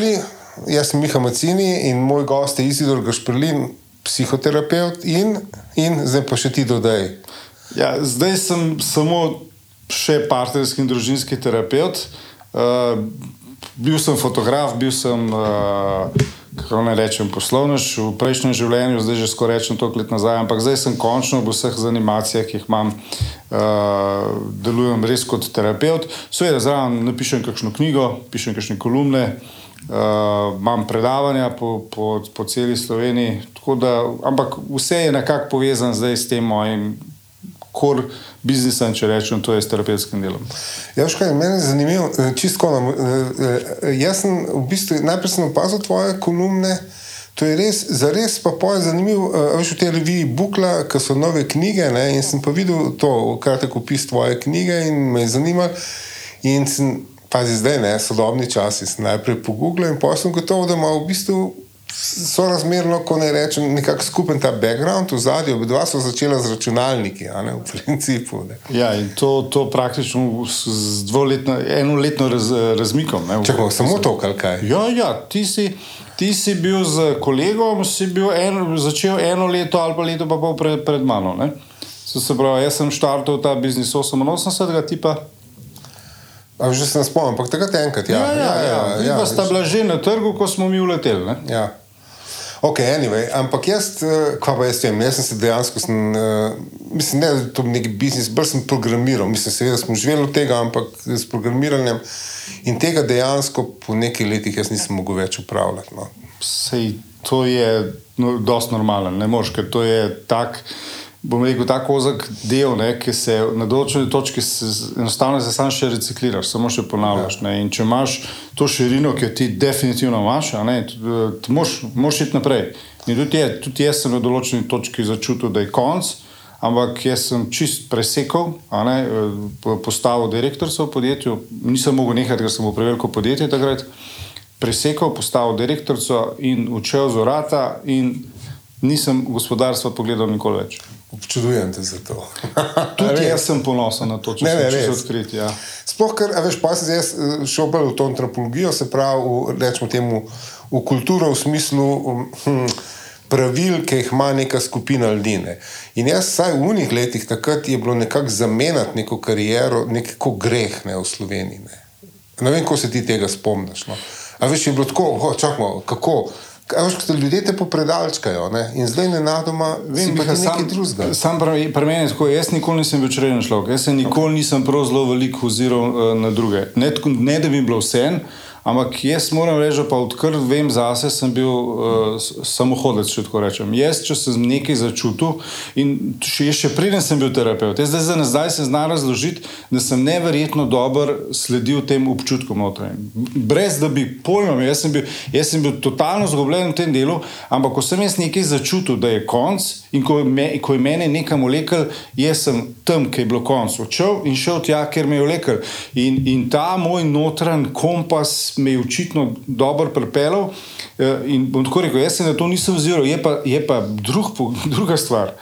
dobrodošli. Jaz sem Miha Macini in moj gost je Izidor Gašprlin, psihoterapeut in, in zdaj pa še ti dodaj. Ja, zdaj sem samo še partnerski in družinski terapeut. Uh, bil sem fotograf, bil sem, uh, kako naj rečem, poslovnež v prejšnjem življenju, zdaj že skoraj rečem toliko let nazaj, ampak zdaj sem končno v vseh zanimacijah, ki jih imam, uh, delujem res kot terapeut. Seveda, zraven napišem kakšno knjigo, pišem kakšne kolumne. Uh, imam predavanja po, po, po celi Sloveniji, da, ampak vse je nekako povezano zdaj s tem mojim kor biznisom, če rečem, to je s terapevtskim delom. Ja, škaj, meni je zanimivo, eh, čisto na. Eh, jaz sem v bistvu najprej sem opazil tvoje kolumne. To je res, za res pa je zanimivo, veš v tej reviji Bukla, ki so nove knjige. Ne, in sem pa videl to, kratek opis tvoje knjige in me je zanimalo. In sem, pazi zdaj, ne, sodobni časi, sem najprej pogooglil in pa sem gotovo, da ima v bistvu so razmerno, ko ne rečem, nekako skupen ta background v zadju. Obidva so začela z računalniki, a ne v principu. Ne. Ja, in to, to praktično z dvoletno, enoletno raz, razmikom. Čakaj, samo to, kaj? Ja, ja, ti si. Ti si bil z kolegom, si bil en, začel eno leto ali pa leto pa pol pred, pred mano. Se pravi, jaz sem štartil ta biznis 88, ti pa. A že se ne spomnim, ampak takrat enkrat. Ja, ja, ja. ja, ja, ja sta bila že na trgu, ko smo mi uleteli. Ja. Ok, anyway, ampak jaz, eh, kaj pa jaz vem, jaz sem se dejansko, sem, uh, mislim, ne, da je to nek biznis, bolj sem programiral, mislim, seveda smo živeli od tega, ampak s programiranjem in tega dejansko po nekaj letih jaz nisem mogel več upravljati. No. Sej, to je no, dosti normalno, ne moš, ker to je tak bom rekel, tako ozek del, ne, ki se na določeni točki enostavno se sam še recikliraš, samo še ponavljaš. Ne, in če imaš to širino, ki jo ti definitivno imaš, ti moš iti naprej. In tudi, je, tudi jaz sem na določeni točki začutil, da je konc. Ampak jaz sem čist presekal, ne, postavil direktorca v podjetju, nisem mogel nehati, ker sem bil preveliko podjetje takrat. Presekal, postavil direktorca in učel z orata, in nisem gospodarstva pogledal nikoli več. Občudujem te za to. Tudi jaz sem ponosen na to, če ne, ne, sem odkrit. Ja. Sploh, ker veš, pa sem jaz eh, šel bolj v to antropologijo, se pravi, rečemo temu, v kulturo, v smislu um, hm, pravil, ki jih ima neka skupina ljudi. Ne. In jaz, vsaj v unih letih, takrat je bilo nekako zamenjati neko kariero, neko greh ne, v Sloveniji. Ne. ne vem, ko se ti tega spomniš. No. A veš, je bilo tako, oh, čakamo, kako. Veš, ko ljudje te popredalčkajo ne? in zdaj ne nadoma, vem, da je nekaj drugega. Sam pravi, pri meni je tako, jaz nikoli nisem bil črn človek, jaz se nikoli nisem prav zelo veliko oziral uh, na druge. Ne, ne da bi bilo vse en. Ampak jaz moram reči, da odkar vem zase, sem bil uh, samohodec, če tako rečem. Jaz, če sem nekaj začutil, in še, še preden sem bil terapeut, jaz zdaj, zdaj, zdaj se znam razložiti, da sem neverjetno dober sledil tem občutkom notranjim. Brez da bi pojmem, jaz sem bil, jaz sem bil totalno zgobljen v tem delu, ampak ko sem jaz nekaj začutil, da je konc in ko, me, ko je mene nekam ulekel, jaz sem tam, kjer je bilo konc, odšel in šel tja, ker me je ulekel. In, in ta moj notranji kompas me je očitno dobro pripeljal. Eh, in bom tako rekel, jaz se na to nisem vzel, je pa, je pa drug, druga stvar.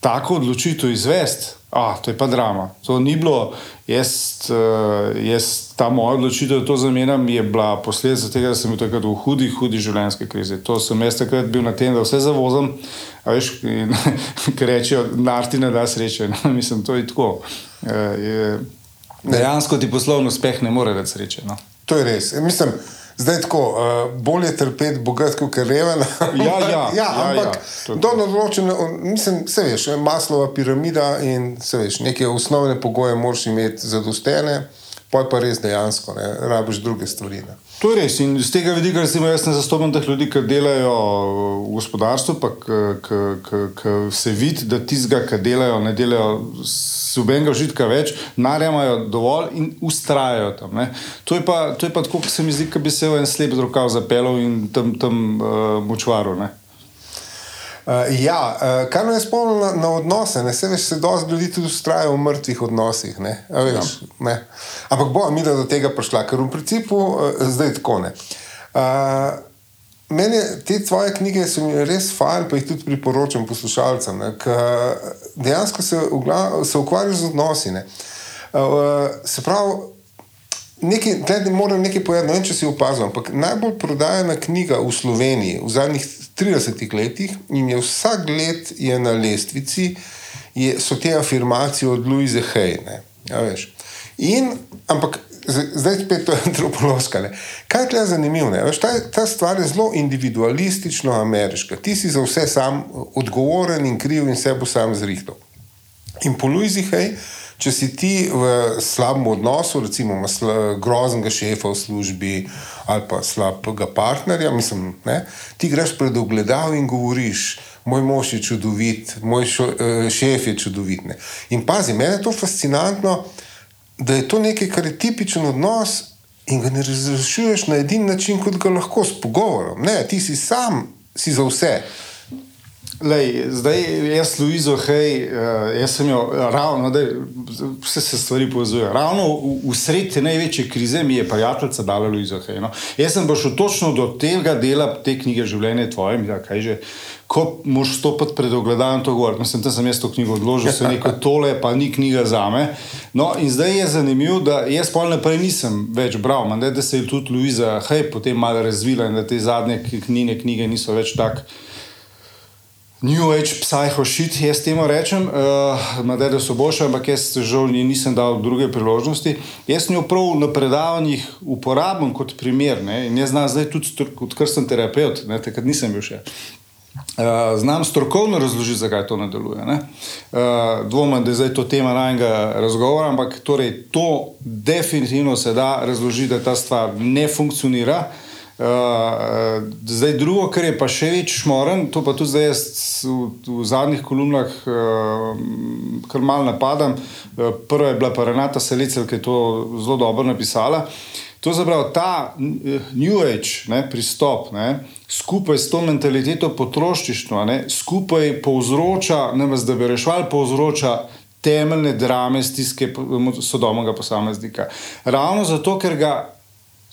Tako odločitev izvesti, ah, to je pa drama. To ni bilo, jaz, eh, jaz ta moja odločitev, da to zamenjam, je bila posledica tega, da sem bil takrat v hudi, hudi življenjski krizi. To sem jaz takrat bil na tem, da vse zavozam, a veš, ki rečejo, narti ne da sreče. Mislim, to je tako. Eh, dejansko ti poslovno uspeh ne more več sreče. No. To je res. Mislim, zdaj tako, uh, bolje trpeti bogat, kot je reven. ja, ja, ja, ja, ampak ja, do določene, mislim, se veš, maslova piramida in se veš, neke osnovne pogoje moraš imeti zadostene, pa pa res dejansko, ne, rabiš druge stvari. Ne. To je res. In z tega vidika, recimo, jaz ne zastopam teh ljudi, ki delajo v gospodarstvu, pa ki se vidi, da tistega, ki delajo, ne delajo subenega užitka več, narejamajo dovolj in ustrajajo tam. Ne. To je pa, to je pa tako, kot se mi zdi, da bi se v en slep rokav zapeljal in tam, tam uh, močvaril. Uh, ja, uh, kar me je spomnilo na, na odnose, ne se veš, se dosti ljudi tudi ustraja v mrtvih odnosih. Ne? Veš, ja. ne? Ampak bo mi da do tega prišla, ker v principu uh, zdaj tako ne. Uh, Mene, te tvoje knjige so mi res fajn, pa jih tudi priporočam poslušalcem, ker dejansko se, se ukvarjajo z odnosi. Uh, se pravi, nekaj, tledi moram nekaj povedati, ne vem, če si opazil, ampak najbolj prodajana knjiga v Sloveniji v zadnjih 30 letih in je vsak let je na lestvici, je, so te afirmacije od Louise Hay. Ne, ja, veš. in, ampak zdaj spet to je antropološka. Ne. Kaj je tukaj zanimivo? ne? Veš, Ta, ta stvar je zelo individualistično ameriška. Ti si za vse sam odgovoren in kriv in vse bo sam zrihtal. In po Luizi Hej, če si ti v slabem odnosu, recimo sla- groznega šefa v službi ali pa slabega partnerja, mislim, ne, ti greš pred ogledal in govoriš. Moj mož je čudovit, moj šo, eh, šef je čudovit. Ne. In pazi, meni je to fascinantno, da je to nekaj, kar je tipičen odnos in ga ne razrešuješ na edini način, kot ga lahko s pogovorom. Ne, ti si sam, si za vse. Lej, zdaj, jaz, Luizo, hej, uh, jaz sem jo ravno, da vse se stvari povezujejo. Ravno v, v sredi te največje krize mi je prijateljica dala Luizo, hej. No. Jaz sem pa šel točno do tega dela te knjige Življenje tvoje, ja, kaj že. Ko moš stopiti pred ogledalom, to govorim, mislim, da sem jaz to knjigo odložil, se neko tole, pa ni knjiga za me. No, in zdaj je zanimivo, da jaz pol naprej nisem več bral, manj, da se je tudi Luiza, hej, potem malo razvila in da te zadnje knjige, knjige niso več tako. New Age psycho shit, jaz temu rečem, uh, da so boljše, ampak jaz žal ni- nisem dal druge priložnosti. Jaz njo prav na predavanjih uporabljam kot primer ne, in jaz znam zdaj tudi, odkar sem terapeut, ne, takrat nisem bil še. Uh, znam strokovno razložiti, zakaj to ne deluje. Ne? Uh, dvomim, da je zdaj to tema najnega razgovora, ampak torej, to definitivno se da razložiti, da ta stvar ne funkcionira. Uh, uh, zdaj, drugo, kar je pa še več šmoren, to pa tudi zdaj jaz v, v zadnjih kolumnah uh, kar mal napadam. Uh, prva je bila pa Renata Selicel, ki je to zelo dobro napisala. To je zapravo ta New Age ne, pristop, ne, skupaj s to mentaliteto potrošništva, ne, skupaj povzroča, ne vas da bi rešval, povzroča temeljne drame, stiske sodobnega posameznika. Ravno zato, ker ga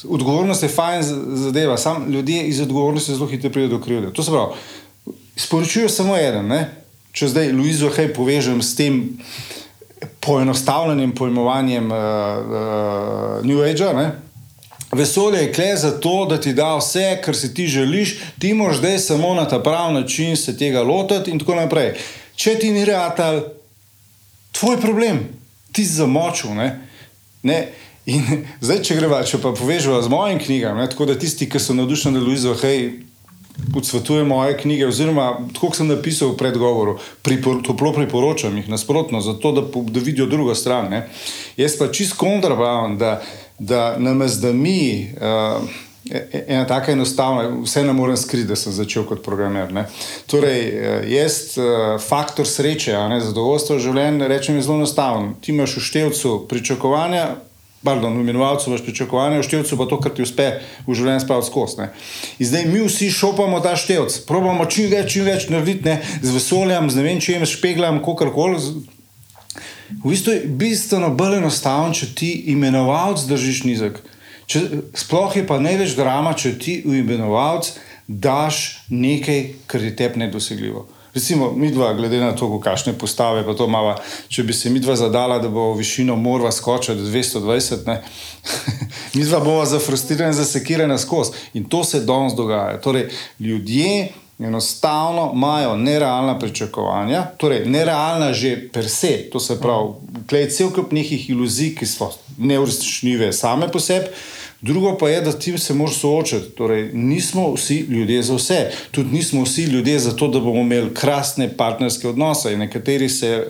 odgovornost je fajn zadeva, sam ljudje iz odgovornosti zelo hitro pridejo do krivde. To se pravi, sporočujo samo eden. Ne? Če zdaj Luizo Hej povežem s tem poenostavljenim pojmovanjem uh, uh, New Age. Ne? Vesolje je kle zato, da ti da vse, kar si ti želiš, ti moraš zdaj samo na ta pravi način se tega lotiti in tako naprej. Če ti ni reatal, tvoj problem, ti si zamočil. Ne? Ne? In zdaj, če greva, če pa povežemo z mojim knjigami, ne? tako da tisti, ki so navdušeni nad Luizo, hej, odsvetuje moje knjige, oziroma tako kot sem napisal v predgovoru, pripor, toplo priporočam jih nasprotno, zato da, da vidijo drugo stran. Ne? Jaz pa čist kontra pravim, da, da namesto da mi. Uh, Ena taka enostavna, vse ne morem skriti, da sem začel kot programer. Ne. Torej, eh, jaz eh, faktor sreče, ne zadovoljstvo v življenju, rečem je zelo enostaven. Ti imaš v števcu pričakovanja, pardon, v imenovalcu imaš pričakovanja, v števcu pa to, kar ti uspe v življenju spraviti skozi. In zdaj mi vsi šopamo ta števc, probamo čim več, čim več narediti, ne, z vesoljem, z ne vem čem, s špeglom, kakorkoli. z- V bistvu je bistveno bolj enostavno, če ti imenovalec držiš nizek. Če, sploh je pa največ drama, če ti v imenovalec daš nekaj, kar je tebi nedosegljivo. Recimo, mi dva, glede na to, kakšne postave, pa to mava, če bi se mi dva zadala, da bo višino morva skočila do 220, ne, mi dva bova zafrustrirana, zasekirana skozi. In to se danes dogaja. Torej, ljudje enostavno imajo nerealna pričakovanja, torej nerealna že per se, to se pravi, klej cel kup nekih iluzij, ki so neuresničljive same po sebi. Drugo pa je, da ti se moraš soočiti. Torej, nismo vsi ljudje za vse. Tudi nismo vsi ljudje za to, da bomo imeli krasne partnerske odnose. In nekateri se,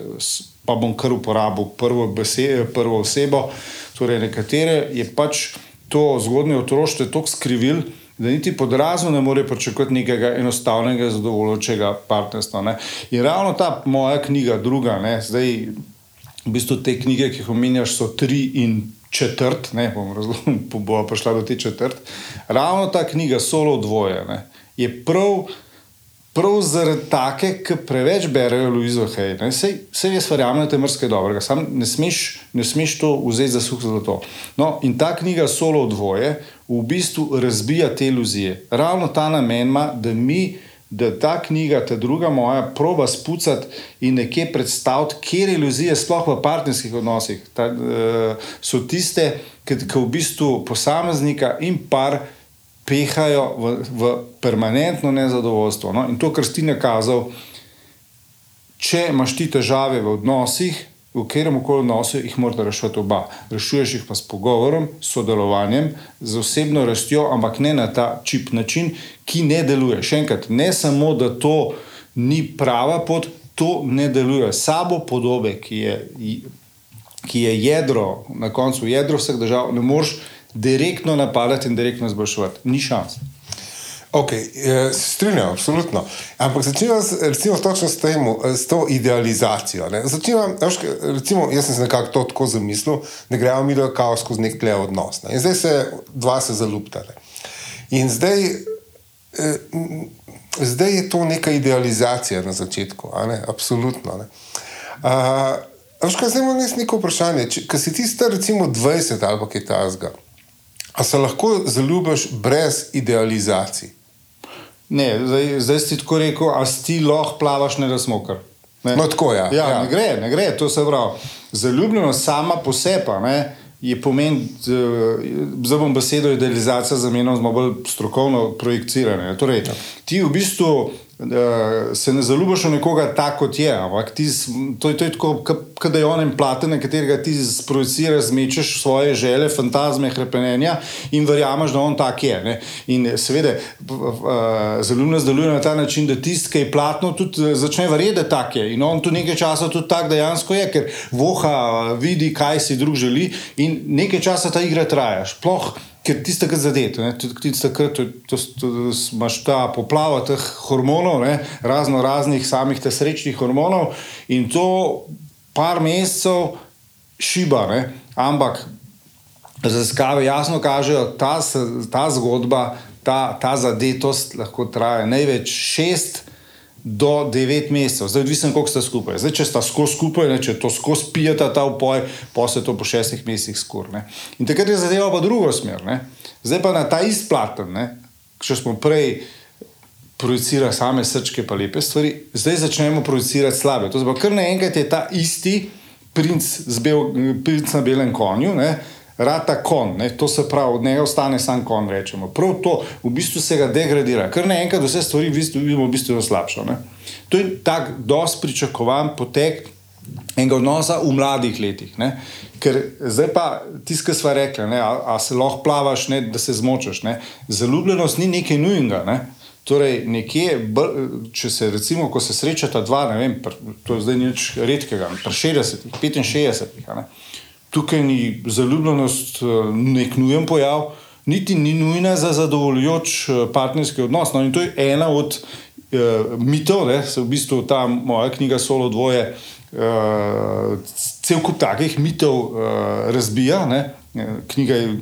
pa bom kar uporabil prvo, besed, prvo osebo, torej nekatere je pač to zgodnje otroštvo tako skrivil, da niti pod razum ne more pričakovati nekega enostavnega, zadovoljujočega partnerstva. Ne. In ravno ta moja knjiga, druga, ne, zdaj v bistvu te knjige, ki jih omenjaš, so tri in četrt, ne bom razložil, bo prišla do te četrt. Ravno ta knjiga, solo dvoje, ne, je prav. Prav zaradi take, ki preveč berejo Luizo Hej, vse jaz verjamem, da je mrske dobrega, sam ne smeš, ne smeš to vzeti za suh za to. No, in ta knjiga Solo dvoje v bistvu razbija te iluzije. Ravno ta namen ima, da mi da ta knjiga, ta druga moja, proba spucati in nekje predstaviti, kje iluzije, sploh v partnerskih odnosih, ta, uh, so tiste, ki v bistvu posameznika in par pehajo v, v permanentno nezadovoljstvo. No? In to, kar si nakazal, če imaš ti težave v odnosih, v katerem koli odnosu jih morate rešiti oba. Rešuješ jih pa s pogovorom, sodelovanjem, z osebno rastjo, ampak ne na ta čip način, ki ne deluje. Še enkrat, ne samo, da to ni prava pot, to ne deluje. Sabo podobe, ki je, ki je jedro, na koncu jedro vseh držav, ne moreš direktno napadati in direktno izboljševati. Ni šans. Okay, eh, strinjam, absolutno. Ampak začnimo recimo, točno s, tem, eh, s to idealizacijo. Začnimo, recimo, jaz sem se nekako to tako zamislil, da gremo mi do kaos skozi nek tle odnos. Ne? In zdaj se dva se zaluptale. In zdaj, eh, zdaj je to neka idealizacija na začetku, ne? absolutno. Ne? Uh, zdaj imamo neko vprašanje. Če si ti star, recimo 20 ali kaj takega, a se lahko zaljubiš brez idealizacij? Ne, zdaj, zdaj si tako rekel, a si lahko plavaš, ne da smo kar. No, tako je. Ja. Ja, ja. Ne gre, ne gre, to se pravi. Zaljubljenost sama po sebi je pomen, zdaj bom besedo idealizacija zamenjal z malo bolj strokovno projekciranje. Torej, ja. ti v bistvu se ne zaljubiš v nekoga tako, kot je. Ampak ti, to, to je tako, kot da je onem platen, na katerega ti sprojeciraš, zmečeš svoje želje, fantazme, krepenja in verjameš, da on tak je. Ne? In seveda, uh, zaljubljenost deluje na ta način, da tisti, ki je platno, tudi eh, začne verjeti, da je tak je. In on tu nekaj časa tudi tak dejansko je, ker voha vidi, kaj si drug želi in nekaj časa ta igra traja. Sploh, ker ti ga zadeti, tudi ti imaš ta poplava teh hormonov, ne? razno raznih samih te srečnih hormonov in to par mesecev šiba, ne? ampak raziskave jasno kažejo, ta, ta zgodba, ta, ta zadetost lahko traja največ šest do 9 mesecev, zdaj odvisno, koliko ste skupaj. Zdaj, če ste skozi skupaj, ne, če to skozi pijete ta upoj, pa se to po 6 mesecih skur. Ne. In takrat je zadeva pa drugo smer. Ne. Zdaj pa na ta izplaten, če smo prej projicirali same srčke, pa lepe stvari, zdaj začnemo projicirati slabe. To znači, kar naenkrat je ta isti princ, bel, princ na belem konju. Ne, rata kon, ne? to se pravi, od njega ostane sam kon. Rečemo. Prav to v bistvu se ga degradira, ker naenkrat vse stvari vidimo bistveno slabše. To je tak dosti pričakovan potek enega odnosa v mladih letih. Ne? Ker zdaj pa tisto, kar smo rekli, a, a se lahko plavaš, ne, da se zmočeš. Ne? Zaljubljenost ni nekaj nujnega. Ne? Torej, nekje, če se recimo, ko se srečata dva, ne vem, to je zdaj nič redkega, pri 60, 65 tukaj ni zaljubljenost, eh, nek nujen pojav, niti ni nujna za zadovoljujoč eh, partnerski odnos. No, in to je ena od uh, mitov, da se v bistvu ta moja knjiga Solo dvoje. Uh, cel kup takih mitov uh, razbija. Ne? Knjiga je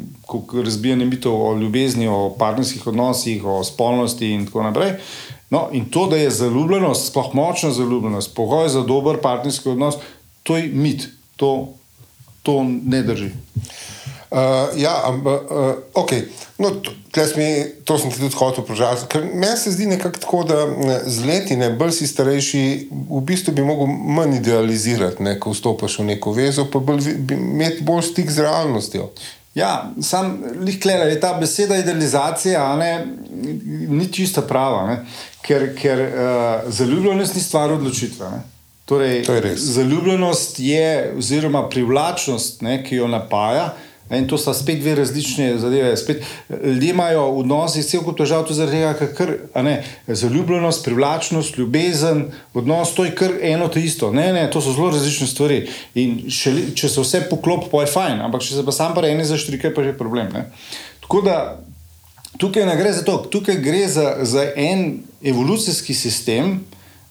razbijanje mitov o ljubezni, o partnerskih odnosih, o spolnosti in tako naprej. No, in to, da je zaljubljenost, sploh močna zaljubljenost, pogoj za dober partnerski odnos, to je mit. To to ne drži. Uh, ja, ampak, uh, ok. No, to, mi, to sem ti tudi hotel vprašati. Meni se zdi nekako tako, da z leti, ne bolj si starejši, v bistvu bi lahko manj idealizirati, ne, ko vstopiš v neko vezo, pa bolj, bi imeti bolj stik z realnostjo. Ja, sam lihkler, je ta beseda idealizacija, ne, ni čista prava, ne, ker, ker uh, zaljubljenost ni stvar odločitve. Ne. Torej, zaljubljenost je, oziroma privlačnost, ne, ki jo napaja. In to sta spet dve različne zadeve. Spet, ljudje imajo v odnosih cel kup težav, tudi zaradi tega, ker ne, zaljubljenost, privlačnost, ljubezen, odnos, to je kar eno to isto. Ne, ne, to so zelo različne stvari. In še, če se vse poklopi, pa je fajn, ampak če se pa sam pa ene zaštrike, pa je problem. Ne. Tako da tukaj ne gre za to, tukaj gre za, za en evolucijski sistem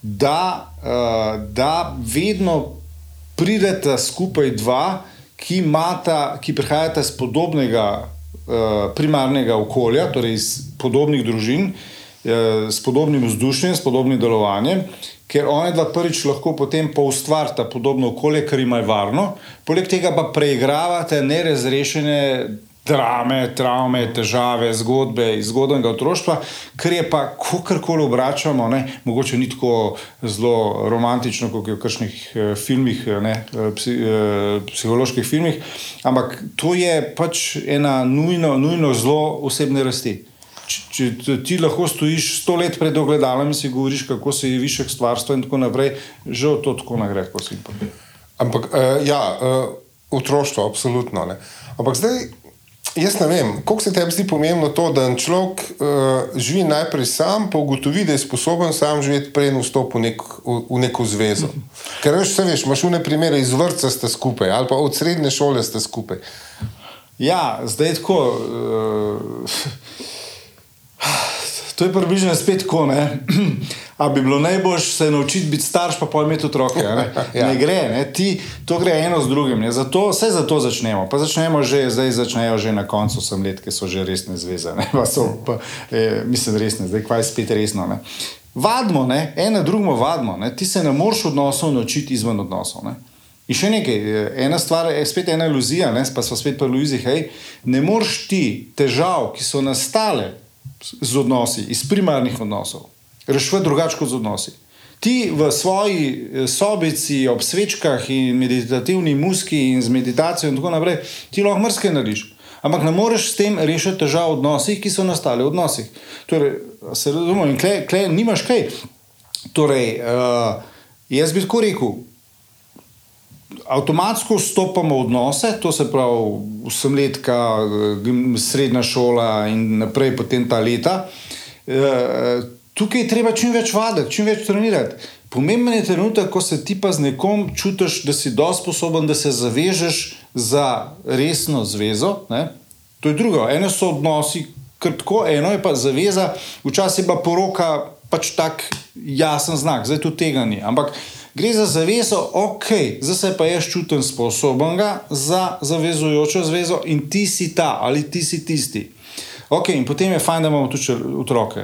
da, uh, da vedno prideta skupaj dva, ki, imata, ki prihajata iz podobnega uh, primarnega okolja, torej iz podobnih družin, uh, s podobnim vzdušjem, s podobnim delovanjem. Ker oni dva prvič lahko potem poustvarjata podobno okolje, kar ima varno, poleg tega pa preigravate nerazrešene drame, travme, težave, zgodbe iz zgodnega otroštva, kar je pa, kakorkoli obračamo, ne, mogoče ni tako zelo romantično, kot je v kakšnih eh, filmih, ne, eh, psi, eh, psiholoških filmih, ampak to je pač ena nujno, nujno zelo osebne rasti. Če, če ti lahko stojiš sto let pred ogledalom in si govoriš, kako se je višek stvarstva, in tako naprej, žal to tako nagre, kot si jim povedal. Ampak, uh, ja, uh, otroštvo, absolutno. Ne. Ampak zdaj, jaz ne vem, koliko se tebi zdi pomembno to, da človek uh, živi najprej sam, pa ugotovi, da je sposoben sam živeti, prej vstopi v, nek, v, v neko zvezo. Ker veš, veš, imaš v ne primere iz vrca ste skupaj ali pa od srednje šole ste skupaj. Ja, zdaj tako. Uh, To je približno spet tako. A bi bilo najbolj se naučiti biti starš, pa pa imeti otroke. Ne, ja. ne gre, ne? Ti, to gre eno z drugim. Zato, vse za to začnemo. Pa začnemo že, zdaj začnejo že na koncu, sem let, ki so že resne zveze. Pa so, pa, eh, mislim, resne, zdaj je spet resno. Ne? Vadimo, ne? ena drugmo vadimo. Ne? Ti se ne moreš odnosov naučiti izven odnosov. Ne? In še nekaj, eh, ena stvar je spet ena iluzija, ne? pa smo spet pa iluziji, hej, ne moreš ti težav, ki so nastale z odnosi, iz primarnih odnosov, rešuje drugače kot z odnosi. Ti v svoji eh, sobici, ob svečkah in meditativni muski in z meditacijo in tako naprej, ti lahko mrske narediš. Ampak ne moreš s tem rešiti težav v odnosih, ki so nastale v odnosih. Torej, se razumemo, in klej, klej, nimaš kaj. Torej, uh, jaz bi tako rekel, avtomatsko vstopamo v odnose, to se pravi, osemletka, srednja šola in naprej, potem ta leta. Eh, tukaj je treba čim več vaditi, čim več trenirati. Pomemben je trenutek, ko se ti pa z nekom čutiš, da si dovolj sposoben, da se zavežeš za resno zvezo. Ne? To je drugo. Eno so odnosi, krtko, eno je pa zaveza, včasih pa poroka pač tak jasen znak, zdaj tu tega ni. Ampak Gre za zavezo, ok, zdaj pa jaz čutim sposoben za zavezujočo zvezo in ti si ta ali ti si tisti. Ok, in potem je fajn, da imamo tudi otroke.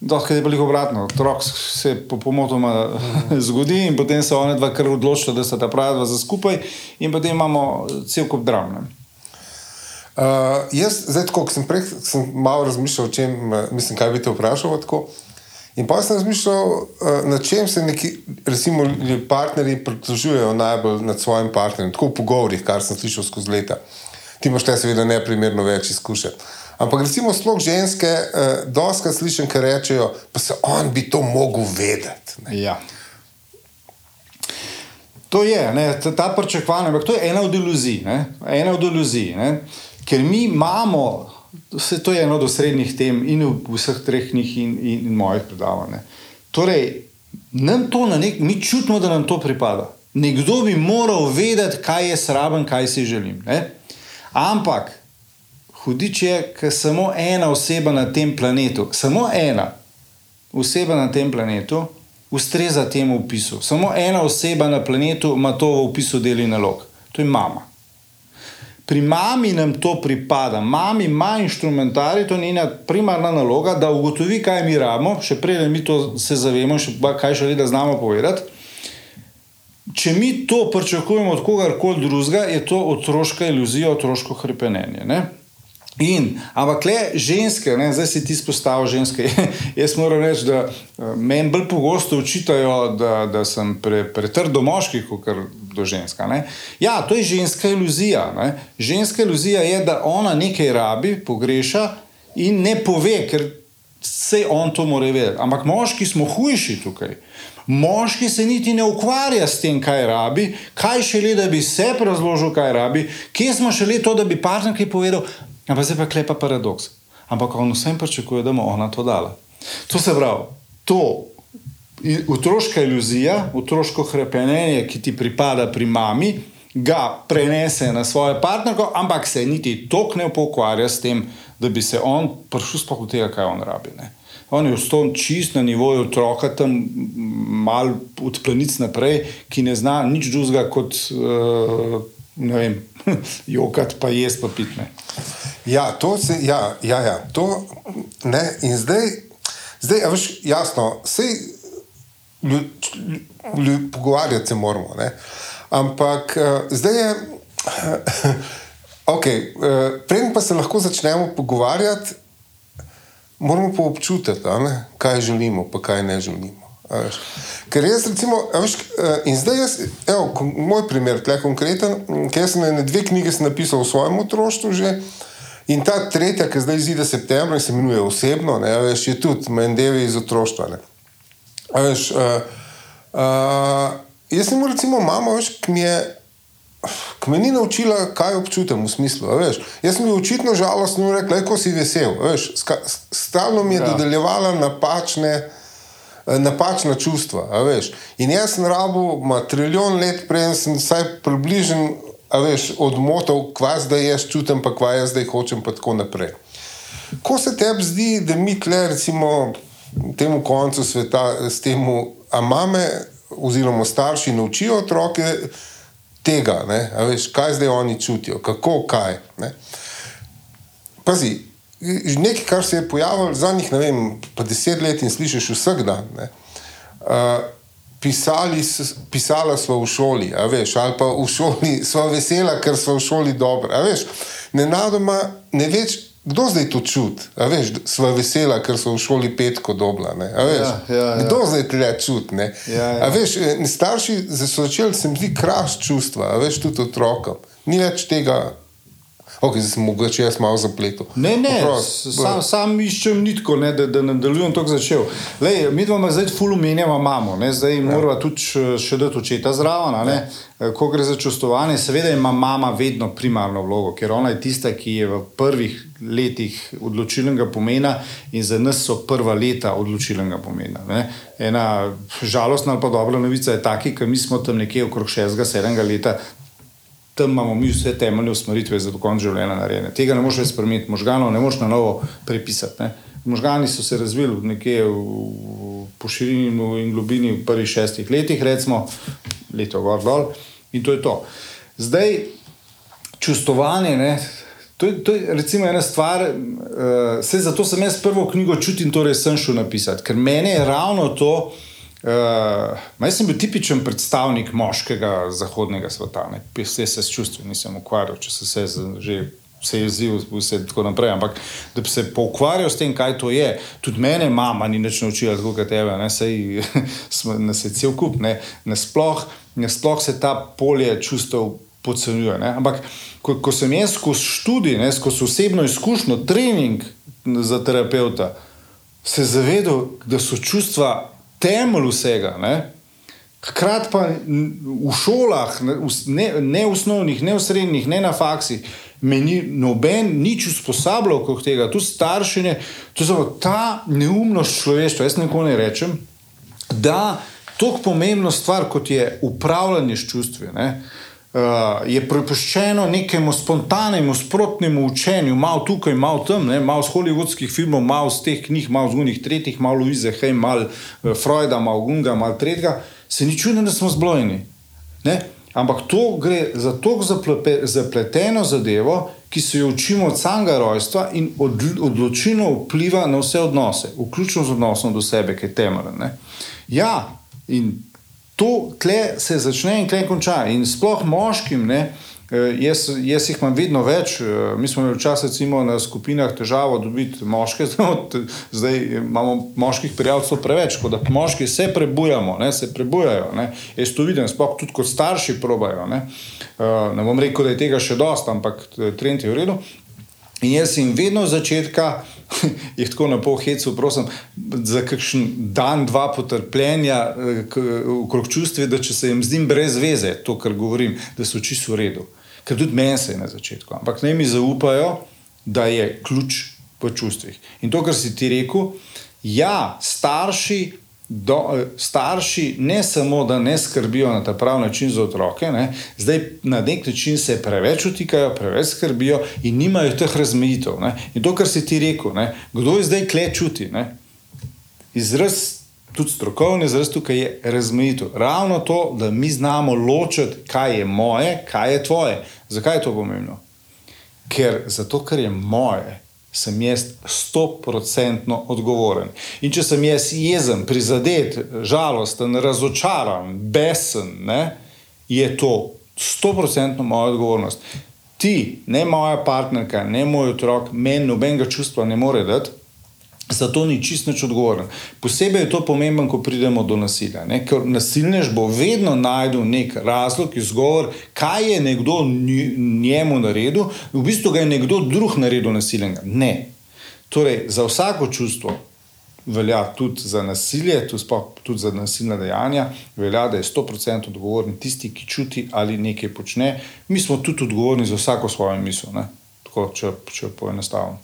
Dohaj je bilo obratno, otrok se po pomotoma zgodi in potem se one dva kar odločila, da sta ta prava za skupaj in potem imamo cel kup dram. Ne? Uh, jaz, zdaj, ko sem prej malo razmišljal o čem, mislim, kaj bi te vprašal. Tako, uh, In pa sem razmišljal, eh, na čem se neki recimo, partnerji pritožujejo najbolj nad svojim partnerjem, tako v pogovorih, kar sem slišal skozi leta. Ti imaš seveda, ne primerno več izkušenj. Ampak recimo sploh ženske, eh, doska slišim, ki rečejo, pa se on bi to mogel vedeti. Ja. To je, ne, ta pričakovanja, ampak to je ena od iluzij. Ne, ena od iluzij ne, ker mi imamo Vse to je eno od srednjih tem in v vseh treh njih in, in, in mojih predavanj. Torej, nek, mi čutimo, da nam to pripada. Nekdo bi moral vedeti, kaj je sraben, kaj si želim. Ne? Ampak, hudič je, ker samo ena oseba na tem planetu, samo ena oseba na tem planetu ustreza temu opisu. Samo ena oseba na planetu ima to v opisu deli nalog. To je mama. Pri mami nam to pripada, mami ima inštrumentarij, to je njena primarna naloga, da ugotovi, kaj mi rabimo, še prej, da mi to se zavemo, še pa, kaj še le da znamo povedati. Če mi to pričakujemo od kogarkoli drugega, je to otroška iluzija, otroško krepenje. In, ampak le ženske, ne, zdaj si ti spostavil ženske. Jaz moram reči, da eh, meni bolj pogosto učitajo, da, da sem pre, pretrdo moški, kot do ženska. Ne. Ja, to je ženska iluzija. Ne. Ženska iluzija je, da ona nekaj rabi, pogreša in ne pove, ker se on to more vedeti. Ampak moški smo hujši tukaj. Moški se niti ne ukvarja s tem, kaj rabi, kaj še le, da bi se razložil, kaj rabi, kje smo še le to, da bi partner kaj povedal, Ampak zdaj pa klepa paradoks. Ampak on vsem pričakuje, da bo ona to dala. To se pravi, to otroška iluzija, otroško krepenje, ki ti pripada pri mami, ga prenese na svojo partnerko, ampak se niti tok ne pokvarja s tem, da bi se on prišel sploh od tega, kaj on rabi. Ne. On je vstal čist na nivoju otroka, tam mal od planic naprej, ki ne zna nič drugega kot. Uh, vem, jokati, pa jesti, pa pitne. Ja, to se, ja, ja, ja, to ne. In zdaj, zdaj veš, jasno, vse pogovarjati se moramo. Ne? Ampak uh, zdaj je. Okay, uh, Preden pa se lahko začnemo pogovarjati, moramo pa občutiti, kaj želimo, pa kaj ne želimo. Ker jaz, recimo, veš, in zdaj jaz, evo, moj primer, tle konkreten, ker sem na dve knjige napisal v svojem otroštvu že. In ta tretja, ki zdaj izide septembra, se imenuje osebno, ne, veš, je tudi Mendevi iz otroštva. Veš, uh, uh, jaz sem recimo mama, veš, ki mi je. Ki me ni naučila, kaj občutim v smislu. Veš. Jaz sem bil očitno žalosten in rekel, da si vesel. Stalno mi je ja. dodeljevala napačne, Eh, napačna čustva. In jaz sem rabo, ima trilijon let, prej sem vsaj približen, veš, odmotal, kva zdaj jaz čutim, pa kva jaz zdaj hočem, pa tako naprej. Ko se tebi zdi, da mi tle, recimo, temu koncu sveta, s tem, a mame oziroma starši naučijo otroke tega, veš, kaj zdaj oni čutijo, kako, kaj. Ne? Pazi, nekaj, kar se je pojavilo zadnjih, ne vem, pa deset let in slišiš vsak dan. Uh, pisali, pisala smo v šoli, veš, ali pa v šoli smo vesela, ker smo v šoli dobro. Ne nadoma, ne več. Kdo zdaj to čuti? Sva vesela, ker so v šoli petko dobla. Ja, ja, ja. Kdo zdaj to čuti? Ja, ja. Eh, starši so začeli, se mi zdi, kras čustva, veš, tudi otrokom. Ni več tega Okay, zdaj sem mogoče jaz malo zapletel. Ne, ne, sam, sam iščem nitko, ne, da, da nadaljujem to, kar začel. Lej, mi dva zdaj ful umenjamo mamo, ne, zdaj ja. moramo tudi še dati očeta zraven. Ja. Eh, ko gre za čustovanje, seveda ima mama vedno primarno vlogo, ker ona je tista, ki je v prvih letih odločilnega pomena in za nas so prva leta odločilnega pomena. Ne. Ena žalostna ali pa dobra novica je ta, ker mi smo tam nekje okrog 6-7 leta tam imamo mi vse temeljne usmeritve za dokončanje življenja narejene. Tega ne moreš spremeniti, možganov ne moreš na novo prepisati. Ne. Možgani so se razvili nekje po širini in globini v prvih šestih letih, recimo, leto gor dol, in to je to. Zdaj, čustovanje, ne, to, je, to je recimo ena stvar, uh, zato sem jaz prvo knjigo čutil in torej sem šel napisati, ker meni je ravno to. Uh, jaz sem bil tipičen predstavnik moškega zahodnega sveta, ne vse se s čustvi nisem ukvarjal, če se vse že vse jezivo, vse tako naprej. Ampak da bi se poukvarjal s tem, kaj to je, tudi mene mama ni več naučila, tako kot tebe, ne nas je cel kup, ne, nasploh, nasploh se ta polje čustev podcenjuje. Ampak ko, ko sem jaz skozi študij, ne, skozi osebno izkušnjo, trening za terapeuta, se zavedal, da so čustva temelj vsega. Ne? Hkrati pa v šolah, ne, ne v osnovnih, ne v srednjih, ne na faksih, meni noben nič usposabljal kot tega, tu staršine, tu je ta neumnost človeštva. Jaz nekako ne rečem, da to je pomembna stvar, kot je upravljanje s čustvi. Ne? Uh, je prepuščeno nekemu spontanemu, sprotnemu učenju, malo tukaj, malo tam, ne? malo z holivudskih filmov, malo z teh knjig, malo z unih tretjih, malo Luize, hej, malo uh, Freuda, malo Gunga, malo tretjega, se ni čudno, da smo zblojeni. Ne? Ampak to gre za tako zapleteno zadevo, ki se jo učimo od samega rojstva in odločilno vpliva na vse odnose, vključno z odnosom do sebe, ki je temeljen. Ja, in to tle se začne in tle konča. In sploh moškim, ne, eh, jaz, jaz jih imam vedno več. Eh, mi smo imeli včasih na skupinah težavo dobiti moške, zdaj imamo moških prijavcev preveč, kot da moški se prebujamo, ne, se prebujajo. Ne. Jaz to vidim, sploh tudi kot starši probajo. Ne. Eh, ne bom rekel, da je tega še dosta, ampak trend je v redu. In jaz jim vedno od začetka, jih tako na pol hecu, prosim, za kakšen dan, dva potrpljenja, okrog čustve, da če se jim zdi brez veze to, kar govorim, da so čisto v redu. Ker tudi meni se je na začetku. Ampak naj mi zaupajo, da je ključ v čustvih. In to, kar si ti rekel, ja, starši do, eh, starši ne samo, da ne skrbijo na ta pravi način za otroke, ne, zdaj na nek način se preveč utikajo, preveč skrbijo in nimajo teh razmejitev. Ne. In to, kar si ti rekel, ne, kdo je zdaj kle čuti. Ne. Izraz, tudi strokovni izraz tukaj je razmejitev. Ravno to, da mi znamo ločiti, kaj je moje, kaj je tvoje. Zakaj je to pomembno? Ker zato, ker je moje sem jaz stoprocentno odgovoren. In če sem jaz jezen, prizadet, žalosten, razočaran, besen, ne, je to stoprocentno moja odgovornost. ti, ne moja partnerka, ne moj otrok, meni nobenega čustva ne more dati. Zato ni čisto odgovoren. Posebej je to pomembno, ko pridemo do nasilja. Ne? Ker nasilnež bo vedno najdel nek razlog, izgovor, kaj je nekdo njemu naredil, v bistvu ga je nekdo drug naredil nasilnega. Ne. Torej, za vsako čustvo velja tudi za nasilje, tudi za nasilna dejanja, velja, da je 100% odgovoren tisti, ki čuti ali nekaj počne. Mi smo tudi odgovorni za vsako svojo misel, Tako, če, če poenostavim.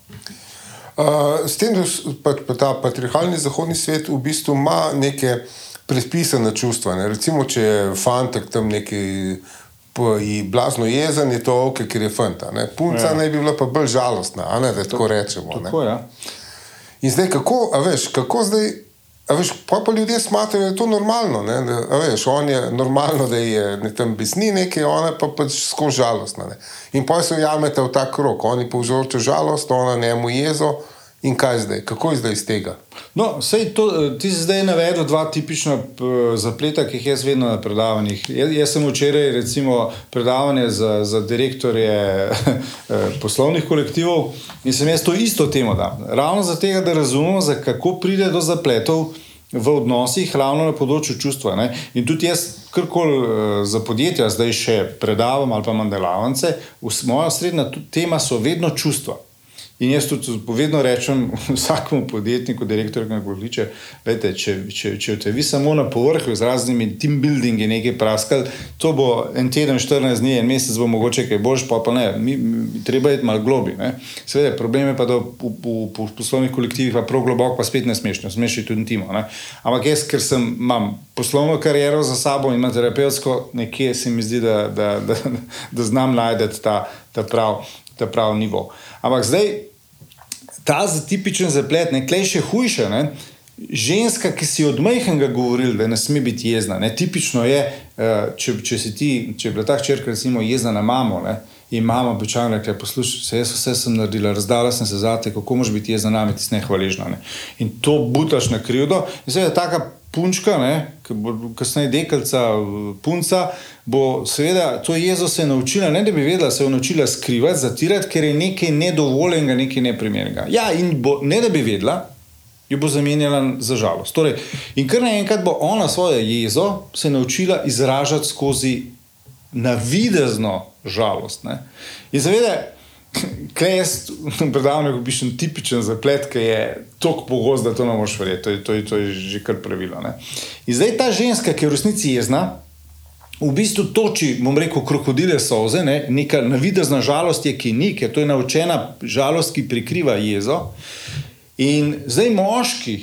Uh, s tem, da pa, pa ta patriarhalni zahodni svet v bistvu ima neke predpisane čustva. Ne? Recimo, če je fantek tam neki. Blazno jezen je to, okay, ker je fanta. Ne? Punca ja. naj bi bila pa bolj žalostna, ne, da tako rečemo. Tako, ja. In zdaj, kako, veš, kako zdaj, veš, pa, pa ljudje smatrajo, da je to normalno. Ne, da, veš, on je normalno, da je ne, tam besni nekaj, ona pa pač skozi žalostna. Ne. In pa se ujamete v ta krok, oni povzročajo žalost, ona njemu jezo. In kaj zdaj, kako je zdaj iz tega? No, to, ti si zdaj navedel dva tipična zapleta, ki jih jaz vedno na predavanjih. Jaz, jaz sem včeraj, recimo, predavanje za, za direktorje eh, poslovnih kolektivov in sem jaz to isto temo dal. Ravno zato, da razumemo, kako pride do zapletov v odnosih, ravno na področju čustva. Ne? In tudi jaz, karkoli eh, za podjetja, zdaj še predavam ali pa mandelavance, moja srednja tema so vedno čustva. In jaz tudi vedno rečem vsakemu podjetniku, direktorju, ga vliče, da če, če, če te vi samo na povrhu z raznimi team buildingi nekaj praskali, to bo en teden, 14 dni, en mesec bo mogoče kaj boljš, pa, pa ne, mi, mi, treba je malo globi. Seveda, problem je pa, da v, v, v poslovnih kolektivih pa prav globoko, pa spet ne smešno, smešno tudi intimo. Ne? Ampak jaz, ker sem, imam poslovno kariero za sabo in imam terapevtsko, nekje se mi zdi, da, da, da, da, da znam najti ta, ta prav ta pravi nivo. Ampak zdaj, ta tipičen zaplet, nekaj še hujše. Ne? Ženska, ki si od majhnega govoril, da ne sme biti jezna, ne? tipično je, eh, če, če si ti, če je bila ta črka, recimo, jezna na mamo. Ne? In mama običajno reče: Poslušaj, jaz vse sem naredila, razdala sem se za te, kako moš biti jezna nami, ti si nehvaližna. Ne? In to butaš na krivdo. In zdaj je taka punčka, ki bo kasneje dekalca, punca, bo seveda to jezo se naučila, ne da bi vedela, se je naučila skrivati, zatirati, ker je nekaj nedovoljenega, nekaj neprimernega. Ja, in bo, ne da bi vedela. Jo bo zamenjala za žalost. Torej, in kar naenkrat bo ona svojo jezo se naučila izražati skozi navidezno žalost. Ne? In zavedaj, Kaj jaz predavam, kot pišem, tipičen zaplet, ki je tako pogost, da to ne moš verjeti. To je, to, je, to je že kar pravilo. Ne? In zdaj ta ženska, ki je v resnici jezna, v bistvu toči, bom rekel, krokodile soze, ne? neka navidezna žalost je, ki ni, ker to je naučena žalost, ki prikriva jezo. In zdaj moški,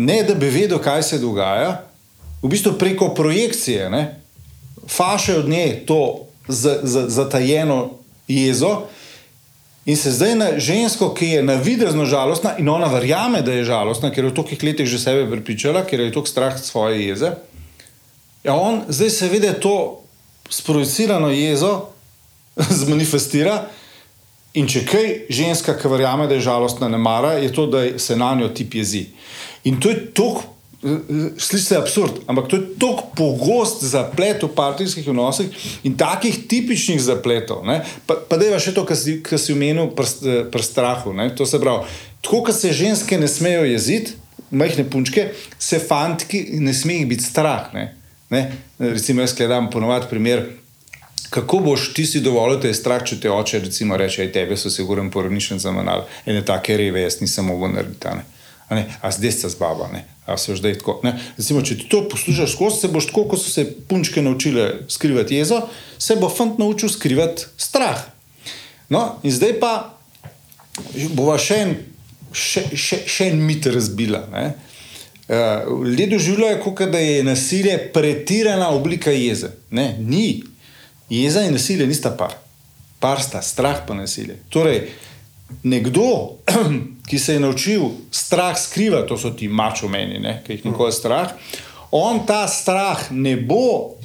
ne da bi vedel, kaj se dogaja, v bistvu preko projekcije, ne? faše od nje to zatajeno jezo. In se zdaj na žensko, ki je navidezno žalostna in ona verjame, da je žalostna, ker je v tolikih letih že sebe prepričala, ker je to strah svoje jeze. Ja, on zdaj seveda to sprojecirano jezo zmanifestira. In če kaj ženska, ki verjame, da je žalostna, ne mara, je to, da se na njo tip jezi. In to je tako Sliši se absurd, ampak to je tako pogost zaplet v partijskih odnosih in takih tipičnih zapletov. Ne? Pa, pa da je še to, kar si, si omenil pri pr strahu. Ne? To se pravi, tako kot se ženske ne smejo jeziti, majhne punčke, se fantki ne smejo biti strah. Ne? Ne? Recimo, jaz gledam ponovadi primer. Kako boš ti si dovolil, da je strah, če te oče reče, da tebe so sigurno porodnišnice za manj, ene take reve, jaz nisem mogel narediti. A zdaj ste z baba, ne? A se zdaj tako. Recimo, če ti to poslušaš skozi, se boš tako, kot so se punčke naučile skrivati jezo, se bo fant naučil skrivati strah. No, in zdaj pa bova še en, še, še, še en mit razbila. Uh, Ljudje doživljajo, kot da je nasilje pretirana oblika jeze. Ne, ni. Jeza in nasilje nista par. Par sta strah pa nasilje. Torej, nekdo, ki se je naučil strah skrivati, to so ti mačo meni, ki jih nikoli strah, on ta strah ne bo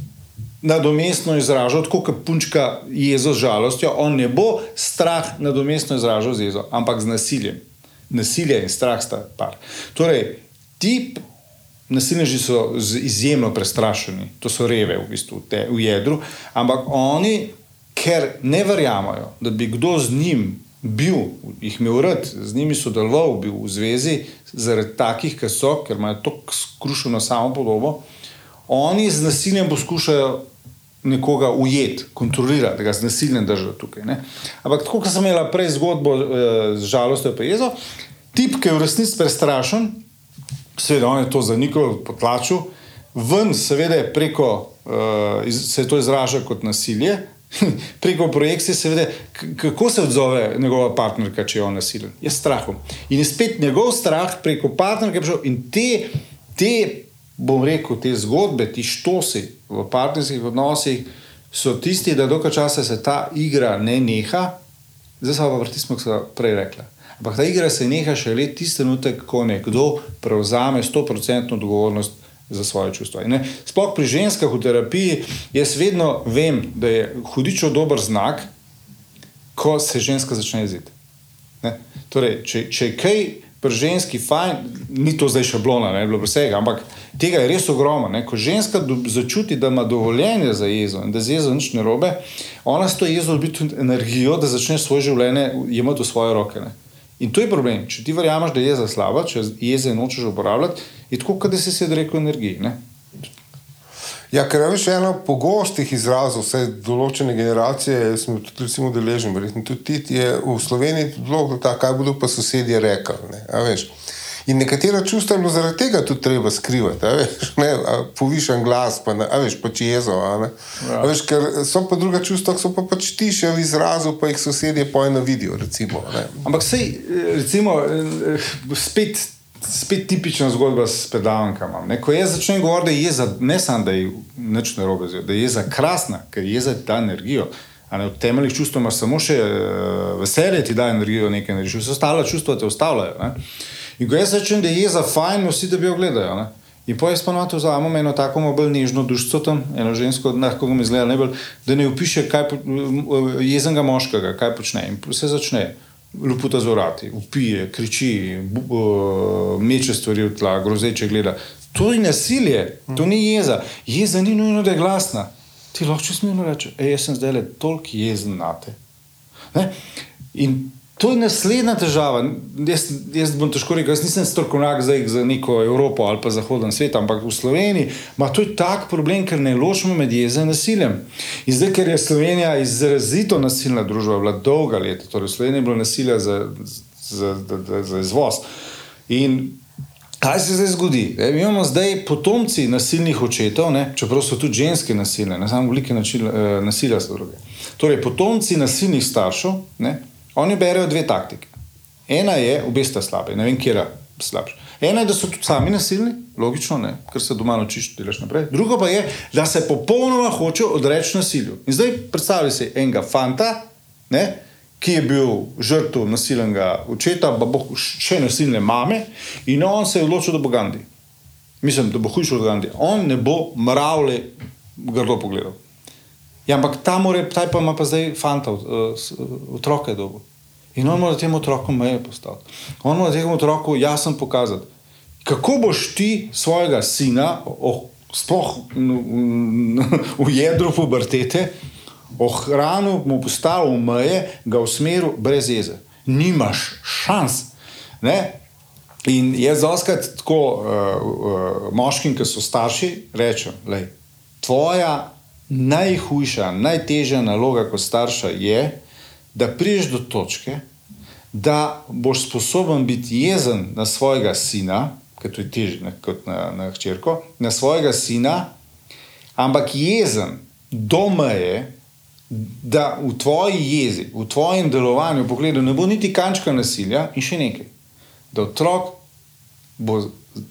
nadomestno izražal, tako kot punčka jezo z žalostjo, on ne bo strah nadomestno izražal z jezo, ampak z nasiljem. Nasilje in strah sta par. Torej, ti nasilneži so izjemno prestrašeni, to so reve v bistvu te, v jedru, ampak oni ker ne verjamajo, da bi kdo z njim bil, jih imel rad, z njimi sodeloval, bil v zvezi, zaradi takih, ki so, ker imajo tako skrušeno samo podobo, oni z nasiljem poskušajo nekoga ujeti, kontrolirati, da ga z nasiljem držijo tukaj. Ne? Ampak tako, kot sem imela prej zgodbo eh, z žalostjo in jezo, tip, ki je v resnici prestrašen, seveda on je to zanikal, potlačil, ven, seveda preko, uh, se to izraža kot nasilje. Preko projekcije, seveda, kako se odzove njegova partnerka, če je on nasilen? Je strahom. In je spet njegov strah preko partnerke. In te, te bom rekel, te zgodbe, ti štosi v partnerskih odnosih so tisti, da dokaj časa se ta igra ne neha, zdaj pa vrti smo, kot sem prej rekla. Ampak ta igra se neha še le tisti trenutek, ko nekdo prevzame 100% odgovornost za svoje čustva. Sploh pri ženskah v terapiji, jaz vedno vem, da je hudičo dober znak, ko se ženska začne jeziti. Torej, če, če je kaj pri ženski fajn, ni to zdaj šablona, ne bilo vsega, ampak tega je res ogromno. Ne? Ko ženska do, začuti, da ima dovoljenje za jezo in da z jezo nič ne robe, ona s to jezo dobi tudi energijo, da začne svoje življenje jemati v svoje roke. Ne? In to je problem. Če ti verjameš, da je jeza slaba, če jeze nočeš uporabljati, je tako, da si se odrekel energiji. Ne? Ja, ker je več eno pogostih izrazov, vse določene generacije, smo tudi recimo deležni, verjetno tudi ti je v Sloveniji bilo tako, kaj bodo pa sosedje rekli. In nekatera čustva je zaradi tega tudi treba skrivati, veš, ne, povišen glas, pa, ne, veš, pač jezo. Ja. Veš, ker so pa druga čustva, ki so pa pač tiše v izrazu, pa jih sosedje pojno vidijo. Recimo, Ampak sej, recimo, spet, spet tipična zgodba s pedalkami. Ko jaz začnem govoriti, da je jeza, ne samo da je nič narobe, da je jeza krasna, ker jeza da energijo. Ne, v temeljih čustv imaš samo še veselje, ti da energijo, nekaj narediš, vse ostale čustva te ustavljajo. In ko jaz rečem, da je jeza fajn, vsi da bi jo gledali. Ne? In po jaz pa na to vzamem eno tako bolj nežno dušico tam, eno žensko, lahko mi zgleda najbolj, da ne upiše kaj, jezenega moškega, kaj počne. In se začne luputa zorati, upije, kriči, meče stvari v tla, grozeče gleda. To je nasilje, to ni jeza. Jeza ni nujno, da je glasna. Ti lahko smirno rečeš, jaz sem zdaj le toliko jezen na te. Ne? In To je naslednja težava. Jaz, jaz bom težko rekel, jaz nisem strokovnjak za neko Evropo ali pa zahoden svet, ampak v Sloveniji ima to tak problem, ker ne ločimo med jezom in nasiljem. In zdaj, ker je Slovenija izrazito nasilna družba, bila dolga leta, torej Slovenija je bila nasilja za, za, za, za izvoz. In kaj se zdaj zgodi? E, mi imamo zdaj potomci nasilnih očetov, ne? čeprav so tudi ženske nasilne, ne samo velike eh, nasilja so druge. Torej, potomci nasilnih staršev. Oni berejo dve taktike. Ena je, obe sta slabe, ne vem, kje je slabša. Ena je, da so tudi sami nasilni, logično, ne, ker se doma naučiš, da delaš naprej. Druga pa je, da se popolnoma hoče odreči nasilju. In zdaj predstavljaj si enega fanta, ne, ki je bil žrtev nasilnega očeta, pa bo še nasilne mame, in on se je odločil, da bo Gandhi. Mislim, da bo hujši od Gandhi. On ne bo mravlje grdo pogledal. Ja, ampak ta more, taj pa ima pa zdaj fanta, otroke dolgo. In on mora temu otroku meje postaviti. On mora temu otroku jasno pokazati, kako boš ti svojega sina, oh, sploh v jedru pubertete, ohranil, mu postavil meje, ga usmeril brez jeze. Nimaš šans. Ne? In jaz zaskrat tako uh, uh, moškim, ki so starši, rečem, da tvoja najhujša, najtežja naloga kot starša je, da priješ do točke, da boš sposoben biti jezen na svojega sina, ker to je težje kot na, na hčerko, na svojega sina, ampak jezen do meje, da v tvoji jezi, v tvojem delovanju, pogledu, ne bo niti kančka nasilja in še nekaj. Da otrok bo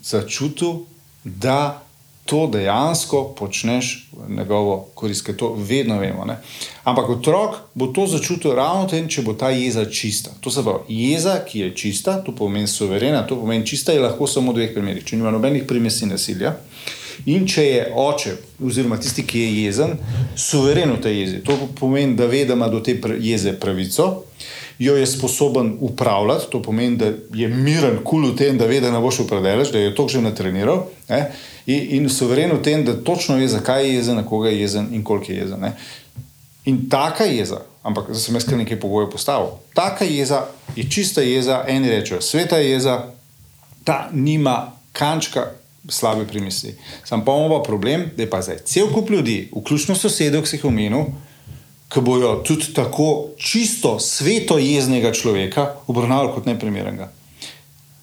začutil, da to dejansko počneš v njegovo korist, to vedno vemo. Ne? Ampak otrok bo to začutil ravno tem, če bo ta jeza čista. To se pravi, jeza, ki je čista, to pomeni suverena, to pomeni čista, je lahko samo v dveh primerih. Če nima nobenih primesi nasilja. In če je oče, oziroma tisti, ki je jezen, suveren v tej jezi, to pomeni, da ve, da ima do te jeze pravico, jo je sposoben upravljati, to pomeni, da je miren, kul v tem, da ve, da ne boš upravljal, da je to že natreniral. Eh? in, in suveren v tem, da točno ve, zakaj je jezen, na koga je jezen in koliko je jezen. Ne? In taka jeza, ampak zdaj sem jaz kar nekaj pogojev postavil. Taka jeza je čista jeza, eni rečejo, sveta jeza, ta nima kančka slabe primisli. Sam pa imamo problem, da je pa zdaj cel kup ljudi, vključno sosedov, ki si jih omenil, ki bojo tudi tako čisto sveto jeznega človeka obravnavali kot neprimernega.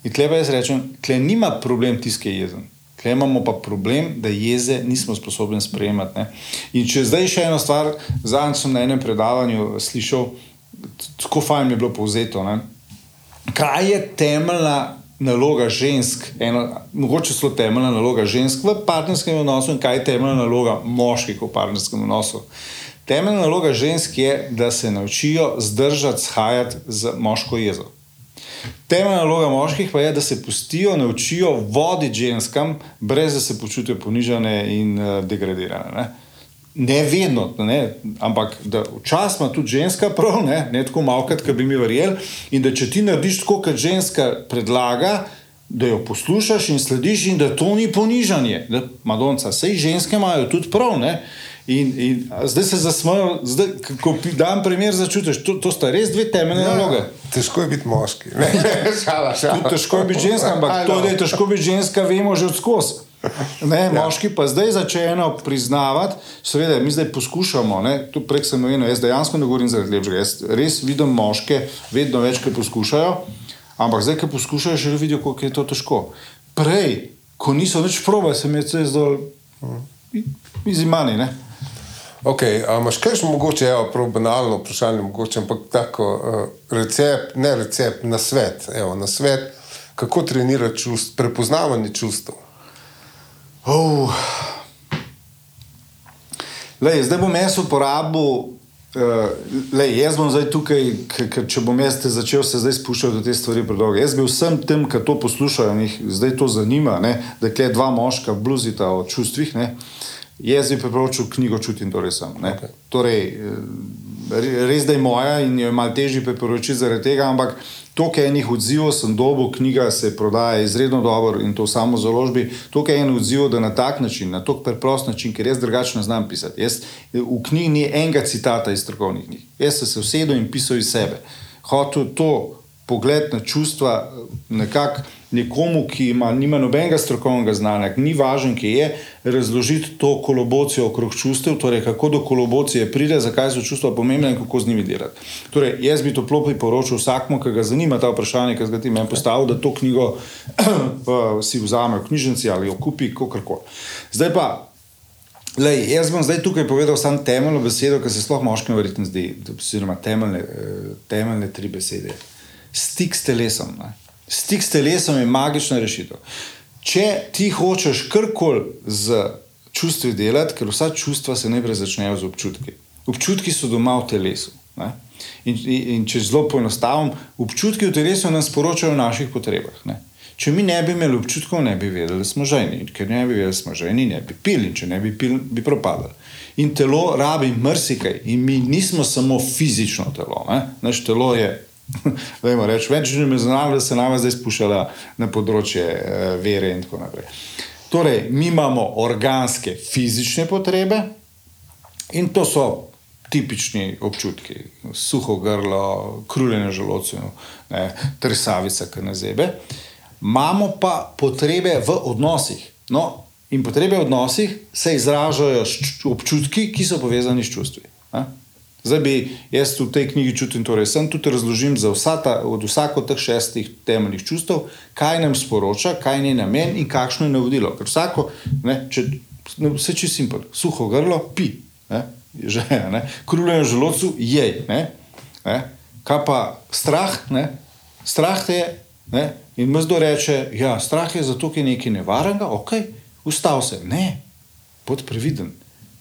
In tle pa jaz rečem, tle nima problem tiske jezen. Tle imamo pa problem, da jeze nismo sposobni sprejemati. Ne? In če zdaj še ena stvar, zadnjič sem na enem predavanju slišal, tako fajn je bilo povzeto. Ne? Kaj je temeljna naloga žensk, eno, mogoče celo temeljna naloga žensk v partnerskem odnosu, in kaj je temeljna naloga moških v partnerskem odnosu? Temeljna naloga žensk je, da se naučijo zdržati, shajati z moško jezo. Temeljna naloga moških pa je, da se pustijo, naučijo voditi ženskam, brez da se počutijo ponižene in uh, degradirane. Ne? Ne vedno, ne, ampak včasih ima tudi ženska prav, ne, ne tako malo, kot bi mi verjeli. In da če ti narediš tako, kot ženska predlaga, da jo poslušaš in slediš, in da to ni ponižanje. Da, Madonca, vse ženske imajo tudi prav. Ne. In, in zdaj se zasmejijo, ko dam primer, začutiš, to, to sta res dve temeljne ja, naloge. Težko je biti moški. Ne, šala, šala. Težko je biti ženska, ampak to, da je težko biti ženska, vemo že odskos. Ne, ja. Moški pa zdaj začnejo priznavati, seveda, mi zdaj poskušamo. Ne, tu prek sem omenil, jaz dejansko ne govorim zaradi lepšega. Jaz res vidim moške, vedno več, ki poskušajo, ampak zdaj, ki poskušajo, že vidijo, kako je to težko. Prej, ko niso več probe, se mi je to zdelo, izimani. Okay, Imáš kaj še mogoče, evo, prav banalno vprašanje, mogoče, ampak tako uh, recept, ne recept, na svet, evo, na svet, kako trenirati čust, prepoznavanje čustev. Oh. Lej, zdaj bom jaz uporabil, uh, lej, jaz bom zdaj tukaj, če bom jaz začel se zdaj spuščati do te stvari predolgo. Jaz bi vsem tem, ki to poslušajo, jih zdaj to zanima, ne, da je dva moška bluzita o čustvih. Ne, uh, Jaz bi priporočil knjigo Čutim, torej sem. Okay. Torej, eh, res da je moja in jo je malo težje priporočiti zaradi tega, ampak toliko enih odzivov sem dobil, knjiga se prodaja izredno dobro in to samo založbi. Toliko enih odzivov, da na tak način, na tako preprost način, ker jaz drugače ne znam pisati. Jaz, v knjigi ni enega citata iz strokovnih knjig. Jaz sem se usedel in pisal iz sebe. Hotel to pogled na čustva nekako nekomu, ki ima, nima nobenega strokovnega znanja, ni važen, ki je, razložiti to kolobocijo okrog čustev, torej kako do kolobocije pride, zakaj so čustva pomembna in kako z njimi delati. Torej, jaz bi to toplo priporočil vsakmu, ki ga zanima ta vprašanje, ki ga ti meni postavil, da to knjigo si vzame v knjižnici ali jo kupi, kako koli. Zdaj pa. Lej, jaz bom zdaj tukaj povedal samo temeljno besedo, ki se sploh moškim verjetno zdi, oziroma temeljne, eh, temeljne tri besede. Stik s telesom. Ne? Stik s telesom je magična rešitev. Če ti hočeš karkoli z čustvi delati, ker vsa čustva se najprej začnejo z občutki. Občutki so doma v telesu. In, in, in če zelo poenostavim, občutki v telesu nam sporočajo o naših potrebah. Ne? Če mi ne bi imeli občutkov, ne bi vedeli, da smo ženi. Ker ne bi vedeli, da smo ženi, ne bi pili. Če ne bi pili, bi propadali. In telo rabi mrsikaj. In mi nismo samo fizično telo. Naš telo je Dajmo reči, več že me zanima, da se nama zdaj spuščala na področje uh, vere in tako naprej. Torej, mi imamo organske, fizične potrebe in to so tipični občutki, suho grlo, kruljenje želodcev, tresavica, ki ne zebe. Imamo pa potrebe v odnosih. No, in potrebe v odnosih se izražajo s občutki, ki so povezani s čustvi. Zdaj bi jaz v tej knjigi čutil, torej sem tudi razložil za ta, od vsako teh šestih temeljnih čustev, kaj nam sporoča, kaj je namen in kakšno je navodilo. Ker vsako, ne, če, ne, vse če simpel, suho grlo, pi, ne, že, ne, kruljenje želodcu, jej. Ne, ne, kaj pa strah, ne, strah te je. Ne, in mrzdo reče, ja, strah je zato, ker je nekaj nevarnega, ok, ustav se, ne, pod previden.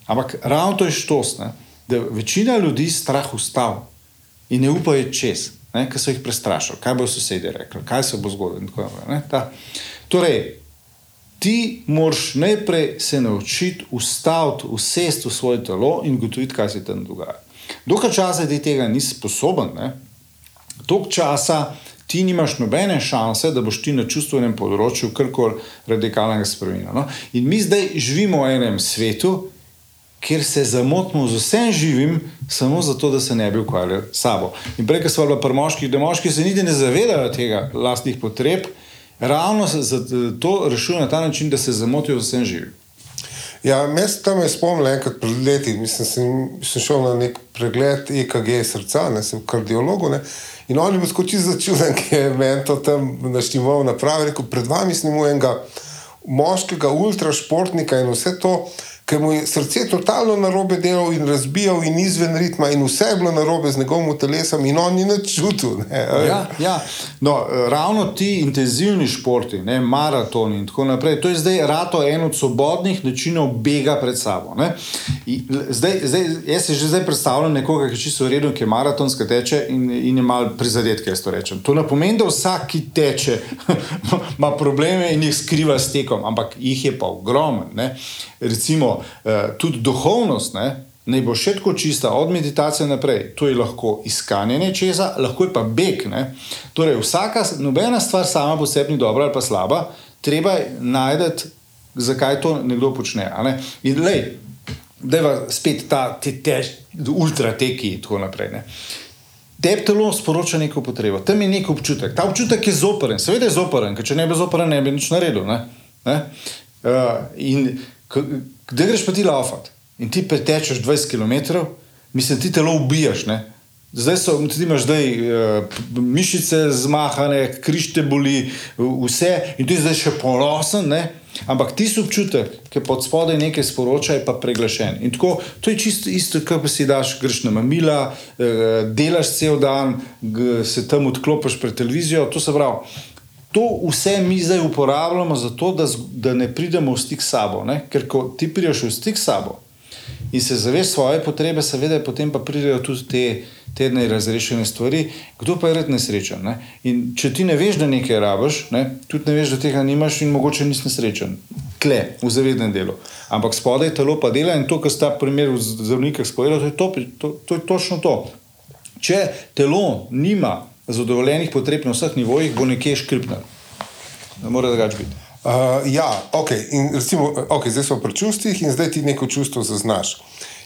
Ampak ravno to je štos. Ne, da večina ljudi strah ustavi in ne upajo čez, ker so jih prestrašili, kaj bo sosedje rekli, kaj se bo zgodilo. Torej, ti moraš najprej se naučiti ustaviti, usesti v svoje telo in ugotoviti, kaj se tam dogaja. Dokaj časa ti tega nisi sposoben, toliko časa ti nimaš nobene šanse, da boš ti na čustvenem področju karkoli radikalnega spremenil. No? In mi zdaj živimo v enem svetu, ker se zamotimo z vsem živim, samo zato, da se ne bi ukvarjali s sabo. In prej, ko smo bili pri moških, da moški se niti ne zavedajo tega lastnih potreb, ravno to rešujejo na ta način, da se zamotijo z vsem živim. Ja, mest tam je spomnil enkrat pred leti, mislim, sem, sem šel na nek pregled EKG srca, ne sem kardiolog. In on je bil skoči začuden, ki je meni to tam naštimoval napravi, rekel, pred vami snimujem ga moškega ultrašportnika in vse to ker mu je srce totalno narobe delal in razbijal in izven ritma, in vse je bilo narobe z njegovim telesom, in on ni več čutil. Ja, ja. No, ravno ti intenzivni športi, ne, maratoni in tako naprej, to je zdaj rato en od svobodnih načinov bega pred sabo. Zdaj, zdaj, jaz si že zdaj predstavljam nekoga, ki je čisto redu, ki je maratonska teče in, in je mal prizadet, ker jaz to rečem. To ne pomeni, da vsak, ki teče, ima probleme in jih skriva s tekom, ampak jih je pa ogromno recimo, eh, tudi duhovnost, ne, ne bo še tako čista, od meditacije naprej. To je lahko iskanje nečesa, lahko je pa beg. Ne. Torej, vsaka, nobena stvar sama po sebi ni dobra ali pa slaba, treba je najti, zakaj to nekdo počne. Ne. In lej, da je spet ta te tež, ultra teki in tako naprej. Ne. Tebi telo sporoča neko potrebo, tam je nek občutek. Ta občutek je zoporen, seveda je zoporen, ker če ne bi zoporen, ne bi nič naredil. Ne? Ne? Uh, in Kdaj greš pa ti laufat in ti pretečeš 20 km, mislim, ti telo ubijaš. Ne? Zdaj so, ti imaš zdaj, uh, mišice zmahane, križte boli, vse in ti zdaj še ponosen, ne? ampak ti občutek, ki pod spodaj nekaj sporoča, je pa preglašen. In tako, to je čisto isto, kot pa si daš, greš na mamila, uh, delaš cel dan, se tam odklopiš pred televizijo, to se pravi. To vse mi zdaj uporabljamo zato, da, da ne pridemo v stik s sabo. Ne? Ker ko ti prideš v stik s sabo in se zaveš svoje potrebe, seveda, potem pa pridejo tudi te, te nerazrešene stvari. Kdo pa je red nesrečen? Ne? In če ti ne veš, da nekaj rabiš, ne? tudi ne veš, da tega nimaš in mogoče nisi nesrečen. Kle, v zavednem delu. Ampak spodaj telo pa dela in to, kar sta primer v zdravnikah spovedal, to, to, to, to je točno to. Če telo nima zadovoljenih potreb na vseh nivojih, bo nekje škripnil. Ne more drugače biti. Uh, ja, okay. recimo, okay, zdaj smo pri čustvih in zdaj ti neko čustvo zaznaš.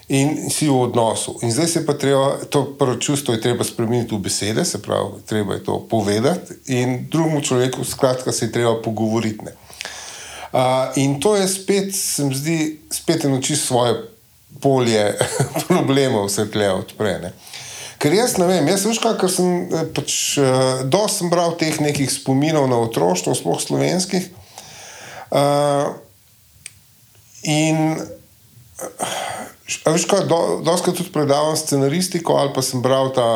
In si v odnosu. In zdaj se pa treba, to prvo čustvo je treba spremeniti v besede, se pravi, treba je to povedati, in drugemu človeku, skratka, se je treba pogovoriti. Uh, in to je spet, se mi zdi, spet eno čisto svoje polje problemov, vse tle odprene. Uh, Ker jaz ne vem, jaz veš, kaj sem eh, pač, uh, dosti sem bral teh nekih spominov na otroštvo, sploh slovenskih. Uh, in veš, kaj, do, dosti tudi predavam scenaristiko, ali pa sem bral ta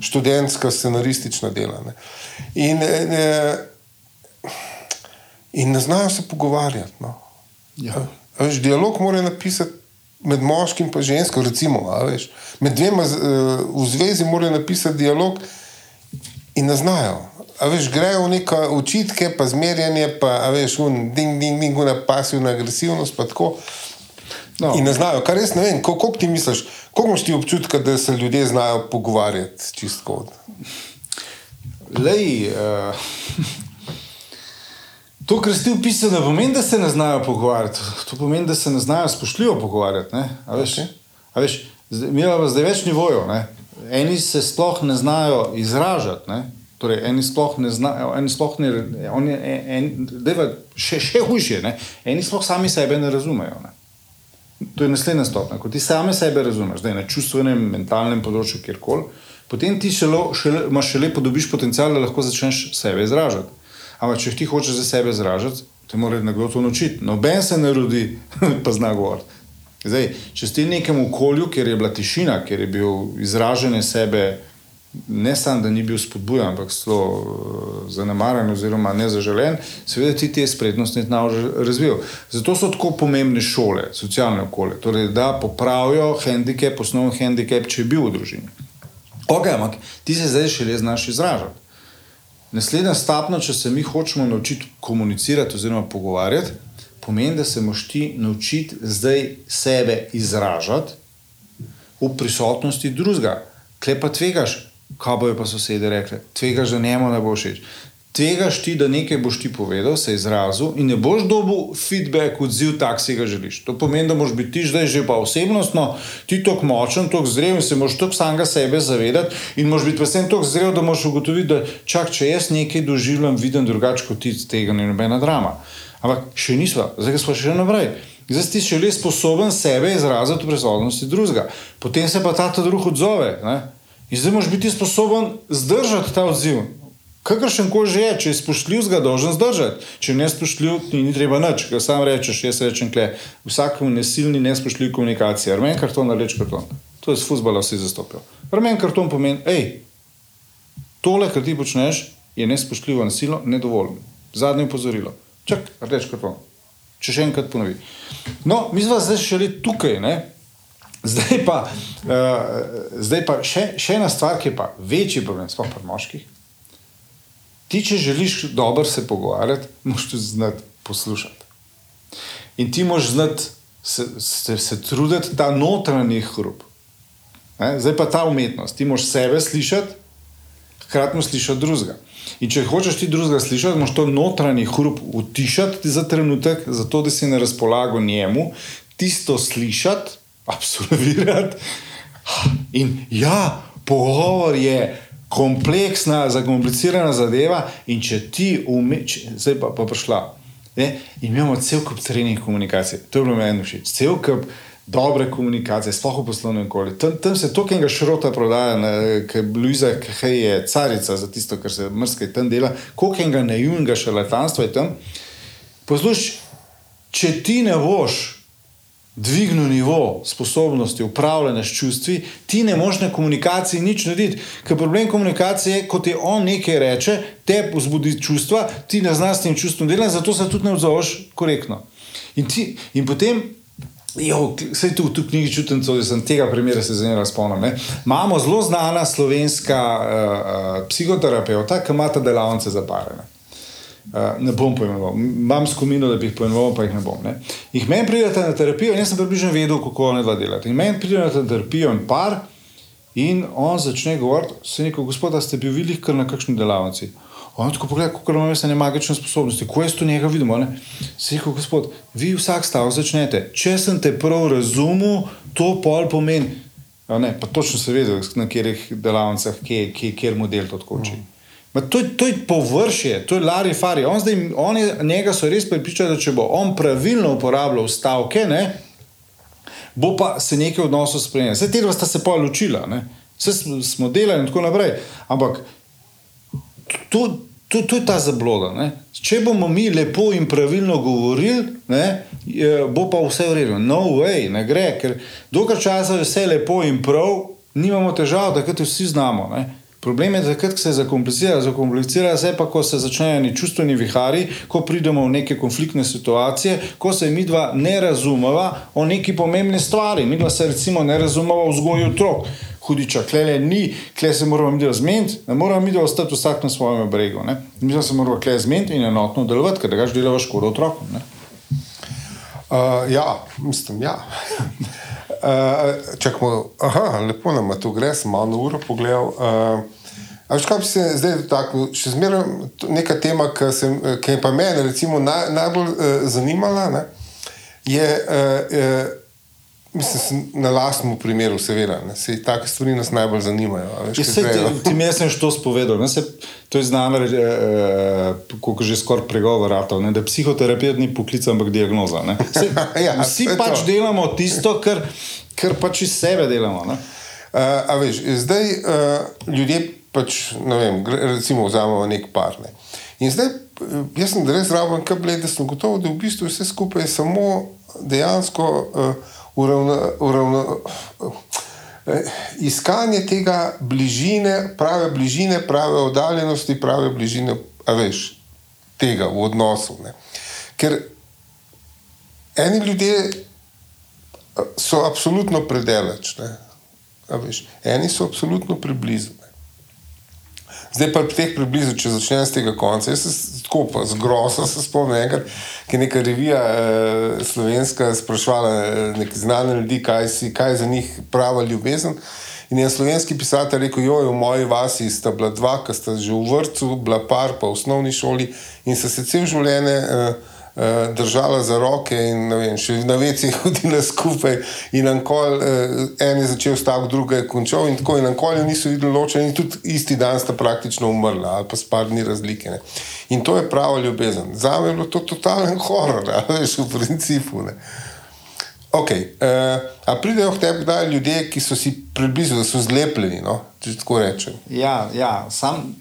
študentska scenaristična dela. Ne. In, ne, in ne znajo se pogovarjati. No. Ja. Veš, dialog mora napisati med moškim in žensko, recimo, veš, med dvema uh, v zvezi morajo napisati dialog in ne znajo. A veš, grejo v neke učitke, pa zmerjanje, pa veš, un, ding, ding, ding, una pasivna agresivnost, pa tako. No. In ne znajo, kar res ne vem, koliko ti misliš, koliko imaš ti občutka, da se ljudje znajo pogovarjati čistko. Lej, uh, To, kar ste opisali, ne pomeni, da se ne znajo pogovarjati. To pomeni, da se ne znajo spoštljivo pogovarjati. Veš, okay. veš, mi imamo zdaj več nivojev. Eni se sploh ne znajo izražati. Ne? Torej, eni sploh ne znajo, eni sploh ne, oni, en, deva, še, še hujše, ne? eni sploh sami sebe ne razumejo. Ne? To je naslednja stopnja. Ko ti sami sebe razumeš, da je na čustvenem, mentalnem področju, kjerkoli, potem ti šele, šele, imaš šele podobiš potencial, da lahko začneš sebe izražati. Ampak, če ti hočeš za sebe izražati, te mora nekdo to naučiti. Noben se ne rodi, pa zna govoriti. Zdaj, če si v nekem okolju, kjer je bila tišina, kjer je bil izražanje sebe, ne samo, da ni bil spodbujen, ampak zelo uh, zanemaren oziroma nezaželen, seveda ti te spretnosti ne znaš razvijati. Zato so tako pomembne šole, socialne okolje, torej, da popravijo handicap, osnovni handicap, če je bil v družini. Ok, ampak ti se zdaj še le znaš izražati. Naslednja stopnja, če se mi hočemo naučiti komunicirati oziroma pogovarjati, pomeni, da se moš ti naučiti zdaj sebe izražati v prisotnosti drugega. Kaj pa tvegaš, kaj bojo pa sosedi rekli, tvegaš, da njemu ne bo všeč. Tvegaš ti, da nekaj boš ti povedal, se izrazil in ne boš dobil feedback, odziv, tak si ga želiš. To pomeni, da moraš biti ti zdaj že pa osebnostno, ti tako močen, tako zrel in se moraš tako samega sebe zavedati in moraš biti predvsem tako zrel, da moraš ugotoviti, da čak, če jaz nekaj doživljam, vidim drugače kot ti, tega ni nobena drama. Ampak še nismo, zdaj smo še naprej. Zdaj si še le sposoben sebe izraziti v prisotnosti drugega, potem se pa ta drug odzove. Ne? In zdaj moraš biti sposoben zdržati ta odziv. Kakršen koli že je, če je spoštljiv, ga dolžen zdržati. Če ne spoštljiv, ti ni treba nič. Ker sam rečeš, jaz rečem, kle, vsak nesilni, nespoštljiv komunikacija. Rumen karton reč karton. To je z futbola vsi zastopijo. Rumen karton pomeni, hej, tole, kar ti počneš, je nespoštljivo, nasilno, nedovoljno. Zadnje upozorilo. Čak, reč karton. Če še enkrat ponovi. No, mi smo zdaj še le tukaj. Ne? Zdaj pa, uh, zdaj pa še, še ena stvar, ki je pa večji problem, sploh pri moških. Ti, če želiš dobro se pogovarjati, moraš tudi znati poslušati. In ti moraš znati se, se, se truditi ta notranji hrup. Ne? Zdaj pa ta umetnost. Ti moraš sebe slišati, hkrati slišati drugega. In če hočeš ti drugega slišati, moraš to notranji hrup utišati za trenutek, zato da si na razpolago njemu, tisto slišati, absolvirati. In ja, pogovor je kompleksna, zakomplicirana zadeva, in če ti umeš, zdaj pa pa prišla. Ne? In imamo cel kup trening komunikacije, to je bilo meni všeč, cel kup dobre komunikacije, sploh v poslovnem okolju. Tam, tam se to, ki ga šrota prodaja, ki je Luisa, ki je carica za tisto, kar se mrske tam dela, koliko ga naivnega šarlatanstva je tam. Poslušaj, če ti ne boš dvignil nivo sposobnosti upravljanja s čustvi, ti ne moš na komunikaciji nič narediti. Ker problem komunikacije je, ko ti on nekaj reče, te vzbudi čustva, ti ne znaš s tem čustvom delati, zato se tudi ne odzoveš korektno. In, ti, in potem Vse tu v knjigi čutim, da sem tega primera se zelo spomnil. Imamo zelo znana slovenska uh, psihoterapeuta, ki ima ta delavnice za pare. Ne bom pojmenoval, imam skomino, da bi jih pojmenoval, pa jih ne bom. Ne? Jih meni pridete na terapijo, jaz sem približno vedel, kako ne dva delati. In meni pridete na terapijo in par, in on začne govoriti, se neko gospod, ste bili kar na kakšni delavnici. On tako pogleda, kako imamo vse ne magične sposobnosti, ko jaz to njega vidim. Se reče, gospod, vi vsak stav začnete. Če sem te prav razumel, to pol pomeni. Ne, pa točno se vidi, na katerih delavnicah, kje, kje, kjer model to odkoči. Mm. To, to je površje, to je Lari Fari. On zdaj, on je, njega so res pripričali, da če bo on pravilno uporabljal stavke, ne, bo pa se nekaj odnosov spremenil. Vse te dva sta se pa ločila, vse smo delali in tako naprej. Ampak to, to, to je ta zabloda. Ne? Če bomo mi lepo in pravilno govorili, ne, bo pa vse v redu. No, way, ne gre, ker dokaj časa je vse lepo in prav, nimamo težav, da te vsi znamo. Ne? Problem je, da se zakomplicira, zakomplicira se pa, ko se začnejo neki čustveni vihari, ko pridemo v neke konfliktne situacije, ko se mi dva ne razumeva o neki pomembni stvari. Mi dva se recimo ne razumeva o vzgoju otrok hudiča, klele ni, kle se moramo mi zmeniti, ne moramo mi ostati vsak na svojem bregu. Ne? Mi se moramo kle zmeniti in enotno delovati, ker ga že delava škodo otrokom. Uh, ja, mislim, ja. Uh, čakamo, aha, lepo nam tu gre, sem malo uro pogledal. Uh, Veš, kaj bi se zdaj dotaknil? Še zmeraj neka tema, ki, sem, ki je pa meni naj, najbolj uh, zanimala, ne, je uh, Mislim, na lastnem primeru, seveda, se take stvari nas najbolj zanimajo. Veš, ja, se, ti, ti mi sem že to spovedal. Ne, se, to je znano, eh, eh kako že skoraj pregovor, da psihoterapija ni poklic, ampak diagnoza. Se, ja, vsi pač to. delamo tisto, kar, kar pač iz sebe delamo. Uh, veš, zdaj uh, ljudje pač, ne vem, recimo vzamemo nek par. Ne. In zdaj, eh, jaz sem res raven, da sem gotovo, da v bistvu vse skupaj je samo dejansko. Uh, uravna, uravna, eh, iskanje tega bližine, prave bližine, prave oddaljenosti, prave bližine, a veš, tega v odnosu. Ne. Ker eni ljudje eh, so absolutno predaleč, eni so absolutno preblizu. Zdaj pa pri teh približno, če začnem z tega konca. Jaz se tako pa z grozo se spomnim, enkrat, ki je neka revija eh, slovenska sprašvala eh, neke znane ljudi, kaj, si, kaj je za njih prava ljubezen. In je slovenski pisatelj rekel: Jo, v moji vasi sta bila dva, ki sta že v vrtu, bila par pa v osnovni šoli in so se cel življenje. Eh, držala za roke in vem, še na veci hodila skupaj. In ankol, uh, en je začel stavek, druga je končal, in tako in ankoli niso videli ločene, in tudi isti dan sta praktično umrla, ali pa spar ni razlike. Ne. In to je prava ljubezen. Za me je bilo to totalen horor, veš, v principu. Ne. Okay, uh, a pridejo k tebi kdaj ljudje, ki so si približali, da so zlepljeni, no? če tako rečem? Ja, ja sam,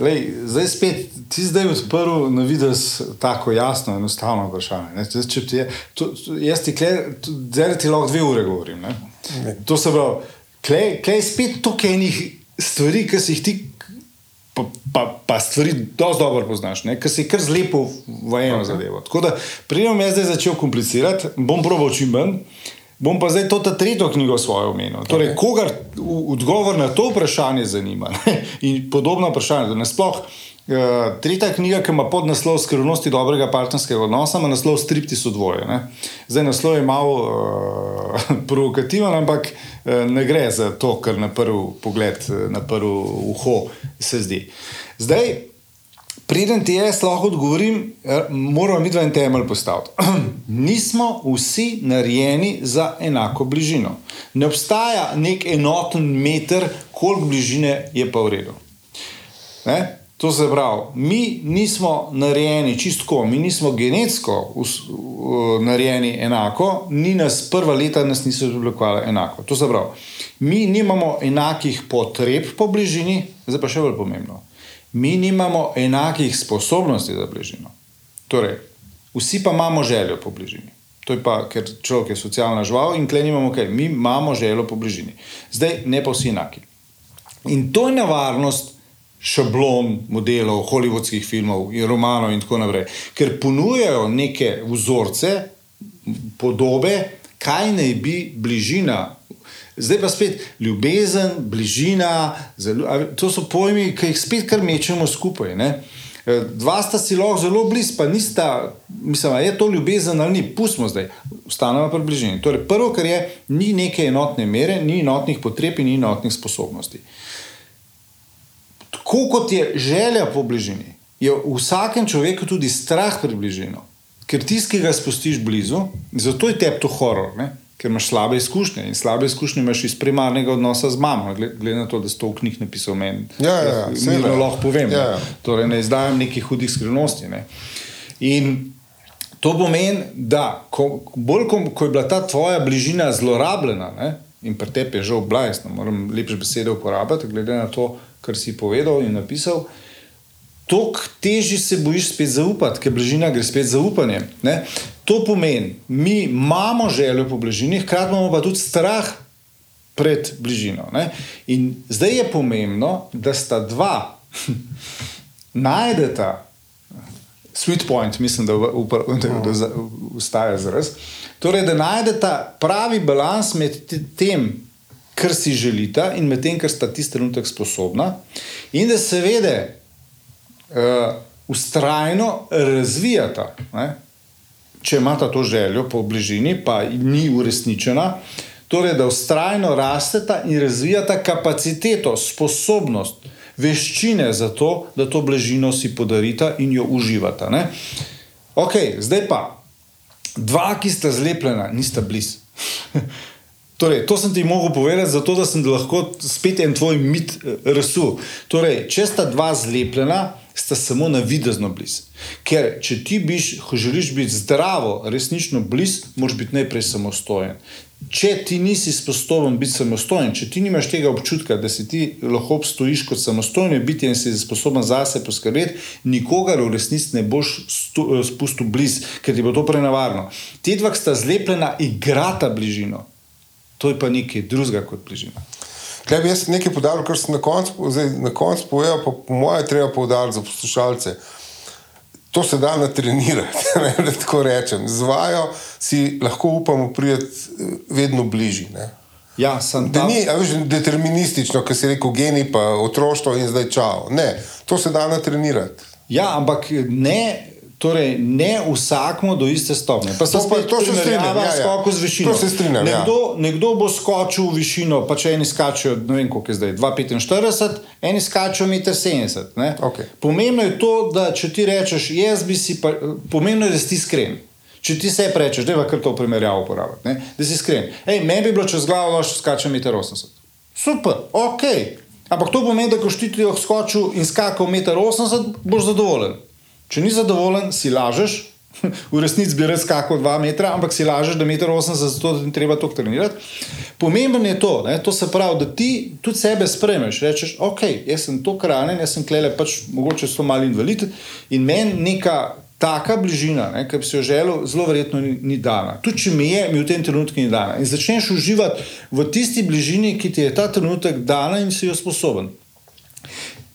lej, zdaj spet ti zdaj odprl na vides tako jasno, enostavno vprašanje. Zdaj, če ti je, to, to, jaz ti zdaj ti lahko dve ure govorim. Ne? Ne. To se pravi, klej, klej spet toliko enih stvari, ki si jih ti pa, pa, pa stvari dosti dobro poznaš, ker si kar zlepo v eno okay. zadevo. Tako da, pridem jaz zdaj začel komplicirati, bom proval čim manj. Bom pa zdaj to tretjo knjigo svojo omenil. Torej, okay. kogar odgovor na to vprašanje zanima ne? in podobno vprašanje, da ne sploh. Uh, tretja knjiga, ki ima pod naslov Skrivnosti dobrega partnerskega odnosa, ima naslov Stripti so dvoje. Ne? Zdaj naslov je malo uh, provokativen, ampak uh, ne gre za to, kar na prvi pogled, na prvi uho se zdi. Zdaj, preden ti jaz lahko odgovorim, moramo mi dva en temelj postaviti. Nismo vsi narejeni za enako bližino. Ne obstaja nek enoten meter, koliko bližine je pa v redu. Ne? To se pravi, mi nismo narejeni čistko, mi nismo genetsko uh, narejeni enako, ni nas prva leta, nas niso oblikovali enako. To se pravi, mi nimamo enakih potreb po bližini, zdaj pa še bolj pomembno. Mi nimamo enakih sposobnosti za bližino. Torej, vsi pa imamo željo po bližini. To je pa, ker človek je socialna žival in klej imamo kaj, mi imamo željo po bližini. Zdaj, ne pa vsi enaki. In to je nevarnost šablon modelov, holivudskih filmov in romanov, in tako naprej, ker ponujajo neke vzorce, podobe, kaj naj bi bližina. Zdaj pa spet ljubezen, bližina, zelo, to so pojmi, ki jih spet kar mečemo skupaj. Ne? E, dva sta si lahko zelo blizu, pa nista, mislim, je to ljubezen ali ni, pustimo zdaj, ostanemo pri bližini. Torej, prvo, kar je, ni neke enotne mere, ni enotnih potreb in ni enotnih sposobnosti. Uh, tako kot je želja po bližini, je v vsakem človeku tudi strah pred bližino. Ker tisti, ki ga spustiš blizu, zato je tebi to horor, ne? ker imaš slabe izkušnje in slabe izkušnje imaš iz primarnega odnosa z mamo, glede na to, da si to v knjigi napisal meni. Ja, ja, ja, mi ja, lahko povem. Ja, ja. Torej, ne izdajam nekih hudih skrivnosti. Ne? In to pomeni, da ko, bolj ko, ko je bila ta tvoja bližina zlorabljena ne? in pri tebi je že oblajst, moram lepše besede uporabiti, glede na to, kar si povedal in napisal, toliko težje se bojiš spet zaupati, ker bližina gre spet zaupanje. Ne? To pomeni, mi imamo željo po bližini, hkrati imamo pa tudi strah pred bližino. Ne? In zdaj je pomembno, da sta dva najdeta. Sweet point, mislim, da ustaja zraz. Torej, da najdete pravi balans med tem, kar si želita in med tem, kar sta ti trenutek sposobna, in da se vede, uh, ustrajno razvijata. Ne? Če imata to željo po bližini, pa ni uresničena, torej da ustrajno rasteta in razvijata kapaciteto, sposobnost, veščine za to, da to bližino si podarita in jo uživata. Ne? Ok, zdaj pa, dva, ki sta zlepljena, nista blizu. Torej, to sem ti mogel povedati, zato da sem lahko spet en tvoj mit eh, rasul. Torej, če sta dva zlepljena, sta samo na videzno blizu. Ker če ti biš, želiš biti zdravo, resnično blizu, moraš biti najprej samostojen. Če ti nisi sposoben biti samostojen, če ti nimaš tega občutka, da si ti lahko obstojiš kot samostojno biti in si sposoben zase poskrbeti, nikogar v resnici ne boš eh, spustil blizu, ker ti bo to prenavarno. Ti dva sta zlepljena, igrata bližino. To je pa nekaj drugega kot bližina. Kaj bi jaz nekaj podaril, kar sem na koncu, na koncu povedal, pa po mojem, treba poudariti za poslušalce. To se da natrenirati, da tako rečem. Z vajo si lahko upamo priti eh, vedno bližje. Ja, sem Da tam. ni a veš, deterministično, ker si rekel geni, pa otroštvo in zdaj čau. Ne, to se da natrenirati. Ja, ampak ne. Torej, ne vsakmo do iste stopnje. Pa To pa- spet to se strinjam, ja, ja. skoku z višino. To se strinjam, ja. nekdo, nekdo bo skočil v višino, pa če eni skačejo, ne vem koliko je zdaj, 2,45, eni skačejo 1,70 m. Okej. Pomembno je to, da če ti rečeš, jaz bi si, pa, pomembno je, da si iskren. Če ti se rečeš, da je kar to primerjavo uporabljati, ne? da si iskren. Ej, meni bi bilo čez glavo, da skačem 1,80 m. Super, ok. Ampak to pomeni, da ko ti ti skočil in skakal 1,80 m, boš zadovoljen. Če ni zadovoljen, si lažeš. V resnici bi res skakal 2 metra, ampak si lažeš, da je 1,80 m, zato da ti treba to trenirati. Pomembno je to, ne? to se pravi, da ti tudi sebe spremeš. Rečeš, ok, jaz sem to kranen, jaz sem klele, pač mogoče so malo invalid in meni neka taka bližina, ne, ki bi si jo želel, zelo verjetno ni, ni dana. Tudi če mi je, mi v tem trenutku ni dana. In začneš uživati v tisti bližini, ki ti je ta trenutek dana in si jo sposoben.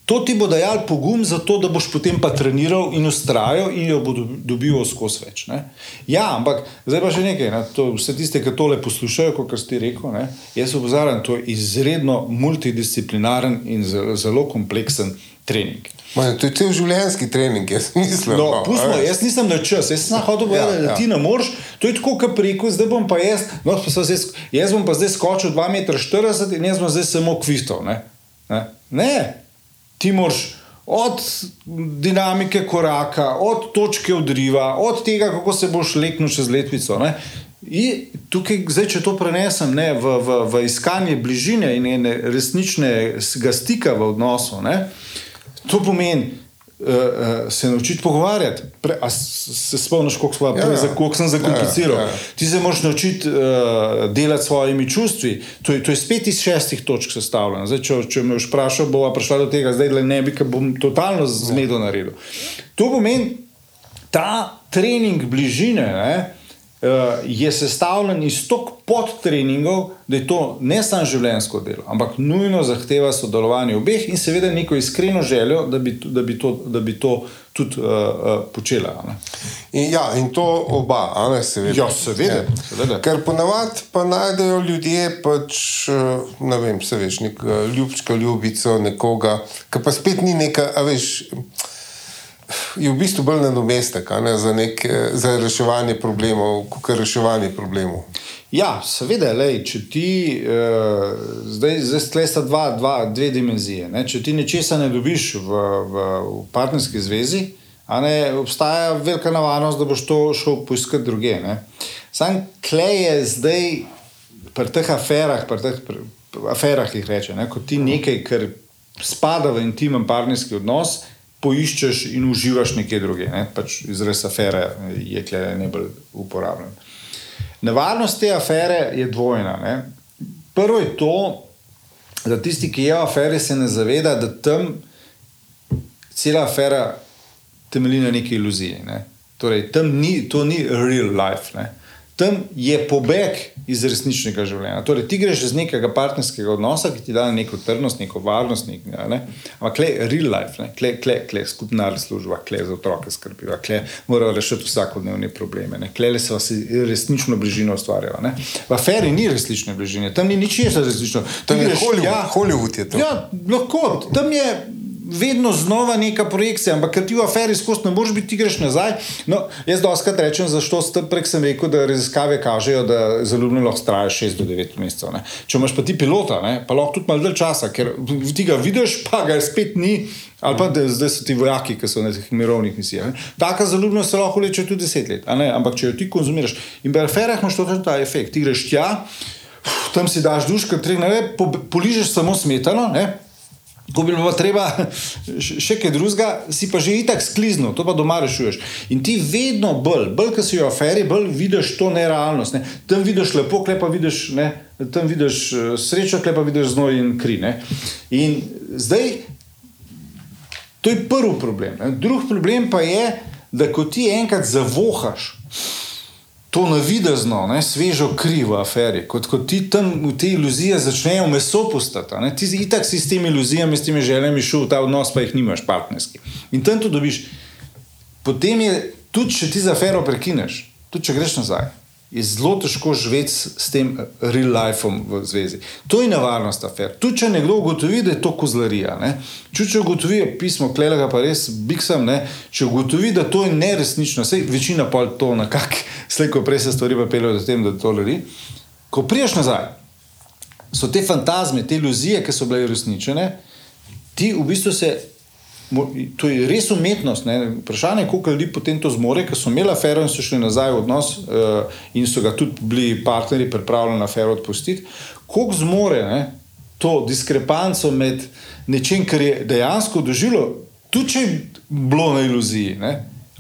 To ti bo dajal pogum za to, da boš potem pa treniral in ustrajal in jo bo dob- dobival skozi več. Ne? Ja, ampak zdaj pa še nekaj. Ne? To, vse tiste, ki tole poslušajo, kot ste rekel, ne? jaz opozarjam, to je izredno multidisciplinaren in zelo, kompleksen trening. Man, to je cel življenjski trening, jaz mislim. No, pustimo, a veš. jaz nisem na čas, jaz sem hotel Ja, povedati, da ja. ti ne moreš. To je tako, kot rekel, zdaj bom pa jaz, no, pa zdaj, sk- jaz bom pa zdaj skočil 2,40 m in jaz bom zdaj samo kvistov. Ne? Ne? ne, ti moraš od dinamike koraka, od točke odriva, od tega, kako se boš leknil čez letvico. Ne? In tukaj, zdaj, če to prenesem ne, v, v, v iskanje bližine in resničnega stika v odnosu, ne, to pomeni uh, uh, se naučiti pogovarjati. Pre, a se spomniš, koliko, smo, Ja, ja, ja. ja. koliko sem zakompliciral? Ja, Ja, ja. Ti se moraš naučiti uh, delati s svojimi čustvi. To je, to je spet iz šestih točk sestavljeno. Zdaj, če, če me boš vprašal, bova prišla do tega, zdaj le ne bi, ker bom totalno zmedo naredil. To pomeni, ta trening bližine ne, je sestavljen iz toliko podtreningov, da je to ne samo življenjsko delo, ampak nujno zahteva sodelovanje obeh in seveda neko iskreno željo, da bi, da bi, to, da bi to tudi uh, uh, počela. In, ja, in to oba, ne seveda. Ja, seveda, seveda. Ker ponavadi pa najdejo ljudje, pač, eh, ne vem, se veš, nek eh, ljubčka, ljubico, nekoga, ki pa spet ni neka, a veš. Je v bistvu bolj nadomestek ne, za, nek, eh, za reševanje problemov, kot reševanje problemov. Ja, seveda, lej, če ti, uh, zdaj, zdaj tle sta dva, dva, dve dimenzije. Ne? Če ti nečesa ne dobiš v, v, v partnerski zvezi, ne, obstaja velika nevarnost, da boš to šel poiskati druge. Ne? Sam klej je zdaj pri teh aferah, pri teh aferah jih reče, ne? ko ti nekaj, kar spada v intimen partnerski odnos, poiščeš in uživaš nekje druge. Ne? Pač izraz afere je klej najbolj uporabljen. Nevarnost te afere je dvojna. Ne? Prvo je to, da tisti, ki je v aferi, se ne zaveda, da tam cela afera temelji na neki iluziji. Ne? Torej, tam ni, to ni real life. Ne? Tam je pobeg iz resničnega življenja. Torej, ti greš iz nekega partnerskega odnosa, ki ti da neko trdnost, neko varnost, nek, ne? ampak le real life, ne? kle, kle, kle skupna služba, kle za otroke skrbiva, kle morajo rešiti vsakodnevne probleme, ne? kle se si resnično bližino ustvarjala. Ne? V aferi ni resnične bližine, tam ni ničesar resnično. Tam je greš- Hollywood, Hollywood je to. Ja, lahko, tam je vedno znova neka projekcija, ampak ker ti v aferi skozi ne moreš biti, ti greš nazaj. No, jaz doskrat rečem, zašto ste prej sem rekel, da raziskave kažejo, da zaljubljen lahko traja 6 do 9 mesecev. Ne. Če imaš pa ti pilota, ne, pa lahko tudi malo dalj časa, ker ti ga vidiš, pa ga spet ni. Ali pa da, zdaj so ti vojaki, ki so na teh mirovnih misijah. ne. Taka zaljubljenost se lahko leče tudi deset let, a ne? ampak če jo ti konzumiraš. In pri aferah imaš točno ta efekt. Ti greš tja, tam si daš duška, trene, po, poližeš samo smetano, ne? Ko bi bilo treba še kaj drugega, si pa že itak sklizno, to pa doma rešuješ. In ti vedno bolj, bolj, ko si v aferi, bolj vidiš to nerealnost. Ne? Tam vidiš lepo, klepa vidiš, ne? tam vidiš eh, srečo, klepa vidiš znoj in kri. Ne? In zdaj, to je prvi problem. Ne? Drugi problem pa je, da ko ti enkrat zavohaš to navidezno, ne, svežo kri v aferi, kot, kot ti tam v te iluzije začnejo meso postati. ne. Ti si itak si s temi iluzijami, s temi željami šel v ta odnos, pa jih nimaš partnerski. In tam to dobiš. Potem je, tudi če ti za afero prekineš, tudi če greš nazaj, je zelo težko živeti s, tem real lifeom v zvezi. To je nevarnost afer. Tu, če nekdo ugotovi, da je to kozlarija, ne? če, ugotovi, pismo Klelega pa res biksam, ne? če ugotovi, da to je neresnično, vse večina pa to nekako, slejko prej se stvari pa peljejo do tem, da to lari. Ko priješ nazaj, so te fantazme, te iluzije, ki so bile uresničene, ti v bistvu se To je res umetnost. Ne? Vprašanje je, koliko ljudi potem to zmore, ker so imeli afero in so šli nazaj v odnos uh, in so ga tudi bili partnerji pripravljeni na afero odpustiti. Koliko zmore ne? to diskrepanco med nečem, kar je dejansko doživelo, tudi če je bilo na iluziji. Ne?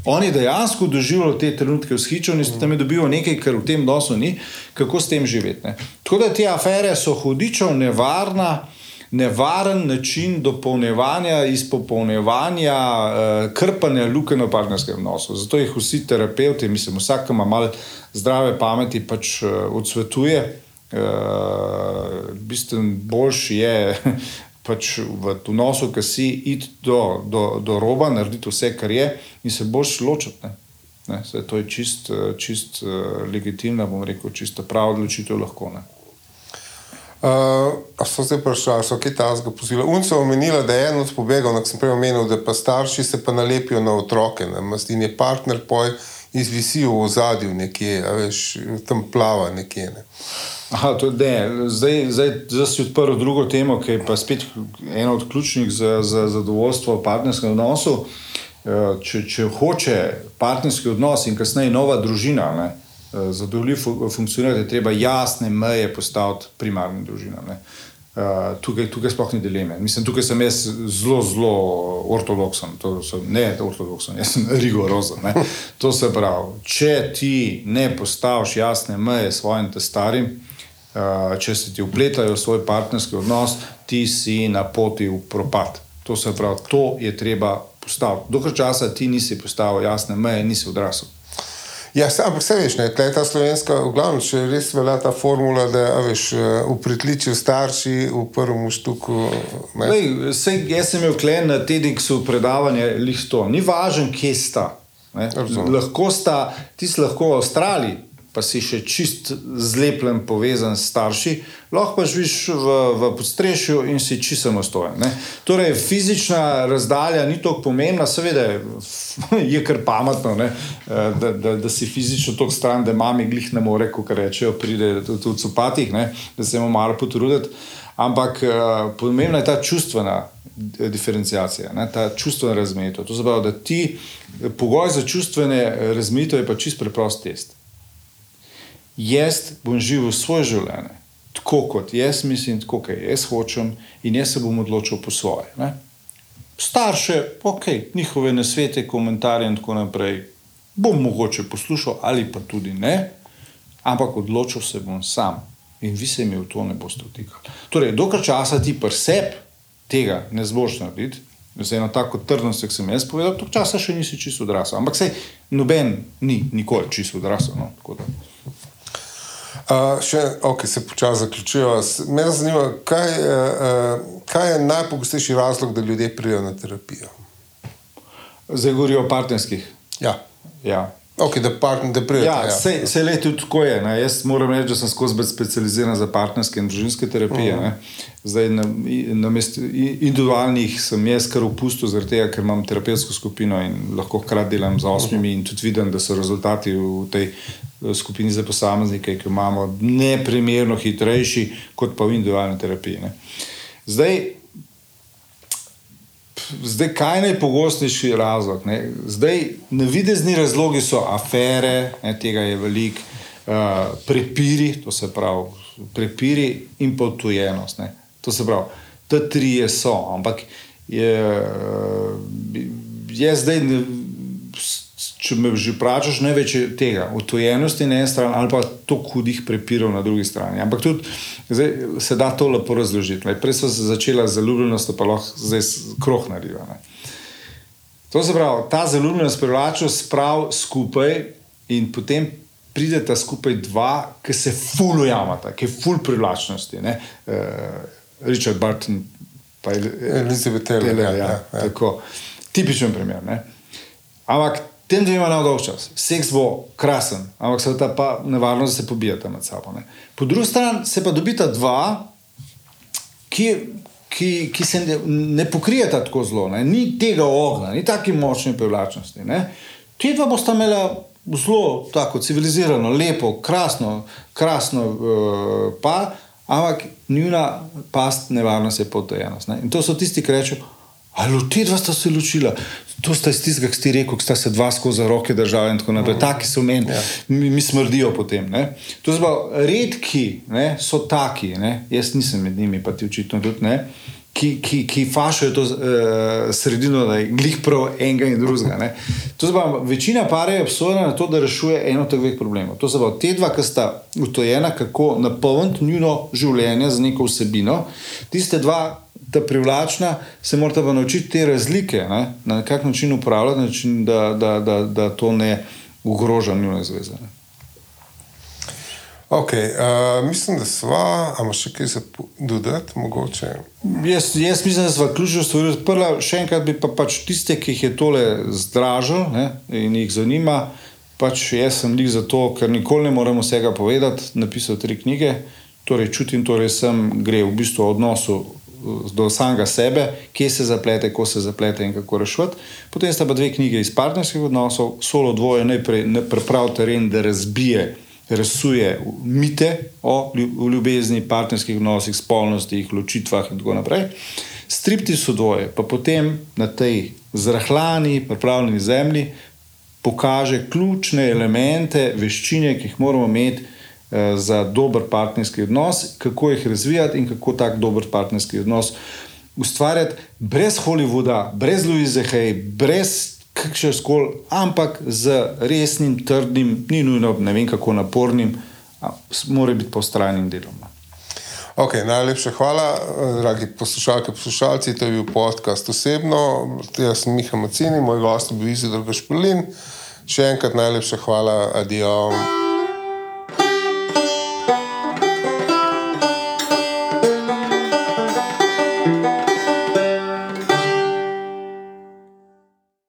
Oni dejansko doživljajo te trenutke v skiču in tam je dobil nekaj, kar v tem nosu ni, kako s tem živeti. Ne? Tako da te afere so hudičev, nevarna nevaren način dopolnjevanja, izpopolnjevanja, uh, krpanja luke na partnerskem odnosu. Zato jih vsi terapeuti, mislim, vsak, ima malo zdrave pameti, pač uh, odsvetuje. Uh, Bistveno boljši je pač v odnosu, ki si id do, do, do roba, narediti vse, kar je, in se boš ločiti. Ne, to je čist, čist legitimna, bom rekel, čisto prav odločitev lahko. Ne. Uh, so zdaj prišli, so kaj tasga pozivali. Unca omenila, da je en od pobegov, kot sem prej omenil, da pa starši se pa nalepijo na otroke, in je partner poj izvisijo v zadju nekje, veš, tam plava nekje. Ne. Aha, to, ne. Zdaj, zdaj, zdaj si odprl drugo temo, ki je pa spet ena od ključnih za, za zadovoljstvo v partnerskem odnosu. Uh, če, če hoče partnerski odnos in kasneje nova družina, ne, Eh, zadovoljiv funkcionirati, je treba jasne meje postaviti primarnim družinam. Uh, tukaj, tukaj sploh ni dileme. Mislim, tukaj sem jaz zelo, zelo ortodoksen. So, ne, ortodoksen, jaz sem rigorozen. Ne. To se pravi, če ti ne postaviš jasne meje svojim starim, uh, če se ti upletajo v svoj partnerski odnos, ti si na poti v propad. To se pravi, to je treba postaviti. Dokler časa ti nisi postavil jasne meje, nisi odrasel. Ja, ampak vse veš, ne, ta slovenska, v glavnem, če res velja ta formula, da veš, v eh, pritličju starši v prvem štuku. Lej, sej, jaz sem imel klen na TEDxu predavanje, listo, ni važno, kje sta. Lahko sta, ti si lahko v Avstraliji, pa si še čist zlepljen, povezan s starši, lahko pa živiš v, v podstrešju in si čisto samostojen. Torej, fizična razdalja ni tako pomembna, seveda je kar pametno, eh, da, da, da si fizično tako stran, da mami glih ne more, kot rečejo, pride tudi v copatih, ne? da se mu malo potruditi. Ampak uh, pomembna je ta čustvena diferencijacija, ne? ta čustvena razmejitev. To znači, da ti pogoj za čustvene razmejitve je pa čist preprost test jaz bom živel svoje življenje, tako kot jaz mislim, tako kot jaz hočem, in jaz se bom odločil po svoje. Ne? Starše, ok, njihove nasvete, komentarje in tako naprej bom mogoče poslušal, ali pa tudi ne, ampak odločil se bom sam in vi se mi v to ne boste vtikali. Torej, dokaj časa ti preseb tega ne zboš narediti. Zdaj, na tako trdnost, kot sem jaz povedal, to časa še nisi čisto odrasel. Ampak sej, noben ni nikoli čisto odrasel. No? Uh, še, ok, se počasi zaključuje. Me zanima, kaj, uh, kaj je najpogostejši razlog, da ljudje pridejo na terapijo? Zdaj govorijo o partnerskih. Ja. ja. Ok, da partner, da pridejo. Ja, ja. Se, se le tudi tako je. Ne? Jaz moram reči, da sem skozi specializiran za partnerske in družinske terapije. Uh mhm. -huh. Zdaj, na, na mestu individualnih sem jaz kar upustil, tega, ker imam terapevtsko skupino in lahko hkrati delam z osmimi, uh -huh. in tudi vidim, da so rezultati v tej skupini za posameznike, ki imamo neprimerno hitrejši, kot pa v individualni terapiji. Ne. Zdaj, zdaj, kaj je najpogostejši razlog? Ne? Zdaj, navidezni razlogi so afere, ne, tega je veliko, uh, prepiri, to se pravi, prepiri in potujenost. To se pravi, te tri so, ampak je, je zdaj. Ne, če me že vprašaš, največ je tega, odtojenosti na eni strani ali pa to hudih prepirov na drugi strani. Ampak tudi zdaj, se da to lepo razložiti. Prej so se začela zaljubljenost, pa lahko zdaj kroh naredijo. To se pravi, ta zaljubljenost privlača sprav skupaj in potem. Prideta skupaj dva, ki se fulujamata, ki je ful privlačnosti. Uh, Richard Barton, pa Elizabeth Taylor. Taylor ja, ja, ja. Tipičen primer. Ne? Ampak tem dvema na dolg čas. Seks bo krasen, ampak se ta pa nevarno, da se pobijata med sabo. Ne. Po drugi strani se pa dobita dva, ki, ki, ki se ne, ne pokrijeta tako zelo, ne. ni tega ognja, ni tako močne privlačnosti. Ne. Ti dva bosta imela zelo tako civilizirano, lepo, krasno, krasno uh, pa, ampak njuna past nevarnost je potojenost. In to so tisti, ki rečejo. Ali ti dva sta se ločila? To sta iz tistega, ki ste rekli, sta se dva skozi roke držali in tako naprej. Mm. Taki so meni, ja. mi, mi smrdijo potem. Ne? To je zelo redki, ne? so taki, ne? jaz nisem med njimi, pa ti očitno tudi ne. Ki, ki, ki fašajo to uh, sredino, da je glih prav enega in drugega. Večina par je obsojena na to, da rešuje eno od dveh problemov. To so pa te dva, ki sta utojena, kako napolniti njuno življenje z neko vsebino. Tiste dva, ta privlačna, se morate pa naučiti te razlike, ne? na kak način upravljati, način, da, da, da, da to ne ogroža njihove zveze. Ne? Okay, uh, mislim, da smo, ali še kaj za dodati, mogoče. Jaz, jaz mislim, da smo ključno stvari odprli. Še enkrat bi pa pač tiste, ki jih je tole zdražil ne, in jih zanima. Pač jaz sem jih zato, ker nikoli ne moremo vsega povedati. Napisal tri knjige, torej čutim, torej sem gre v bistvu o odnosu do samega sebe, kje se zaplete, kako se zaplete in kako rešiti. Potem sta pa dve knjige iz partnerskih odnosov, solo dvoje, najprej pravi teren, da razbije, resuje mite o ljubezni, partnerskih odnosih, spolnostih, ločitvah in tako naprej. Stripti so dvoje, pa potem na tej zrahljani, pripravljeni zemlji pokaže ključne elemente, veščine, ki jih moramo imeti. Eh, za dober partnerski odnos, kako jih razvijati in kako tak dober partnerski odnos ustvarjati, brez Hollywooda, brez Louise Hay, brez kakšne skol, ampak z resnim, trdnim, ni nujno, ne vem kako napornim, mora biti pa ustrajnim delom. Okay, najlepša hvala, dragi poslušalke, poslušalci. To je bil podcast osebno. Jaz sem Miha Macini, moj gost je bil Izidor Gašpelin. Še enkrat najlepša hvala, adijo.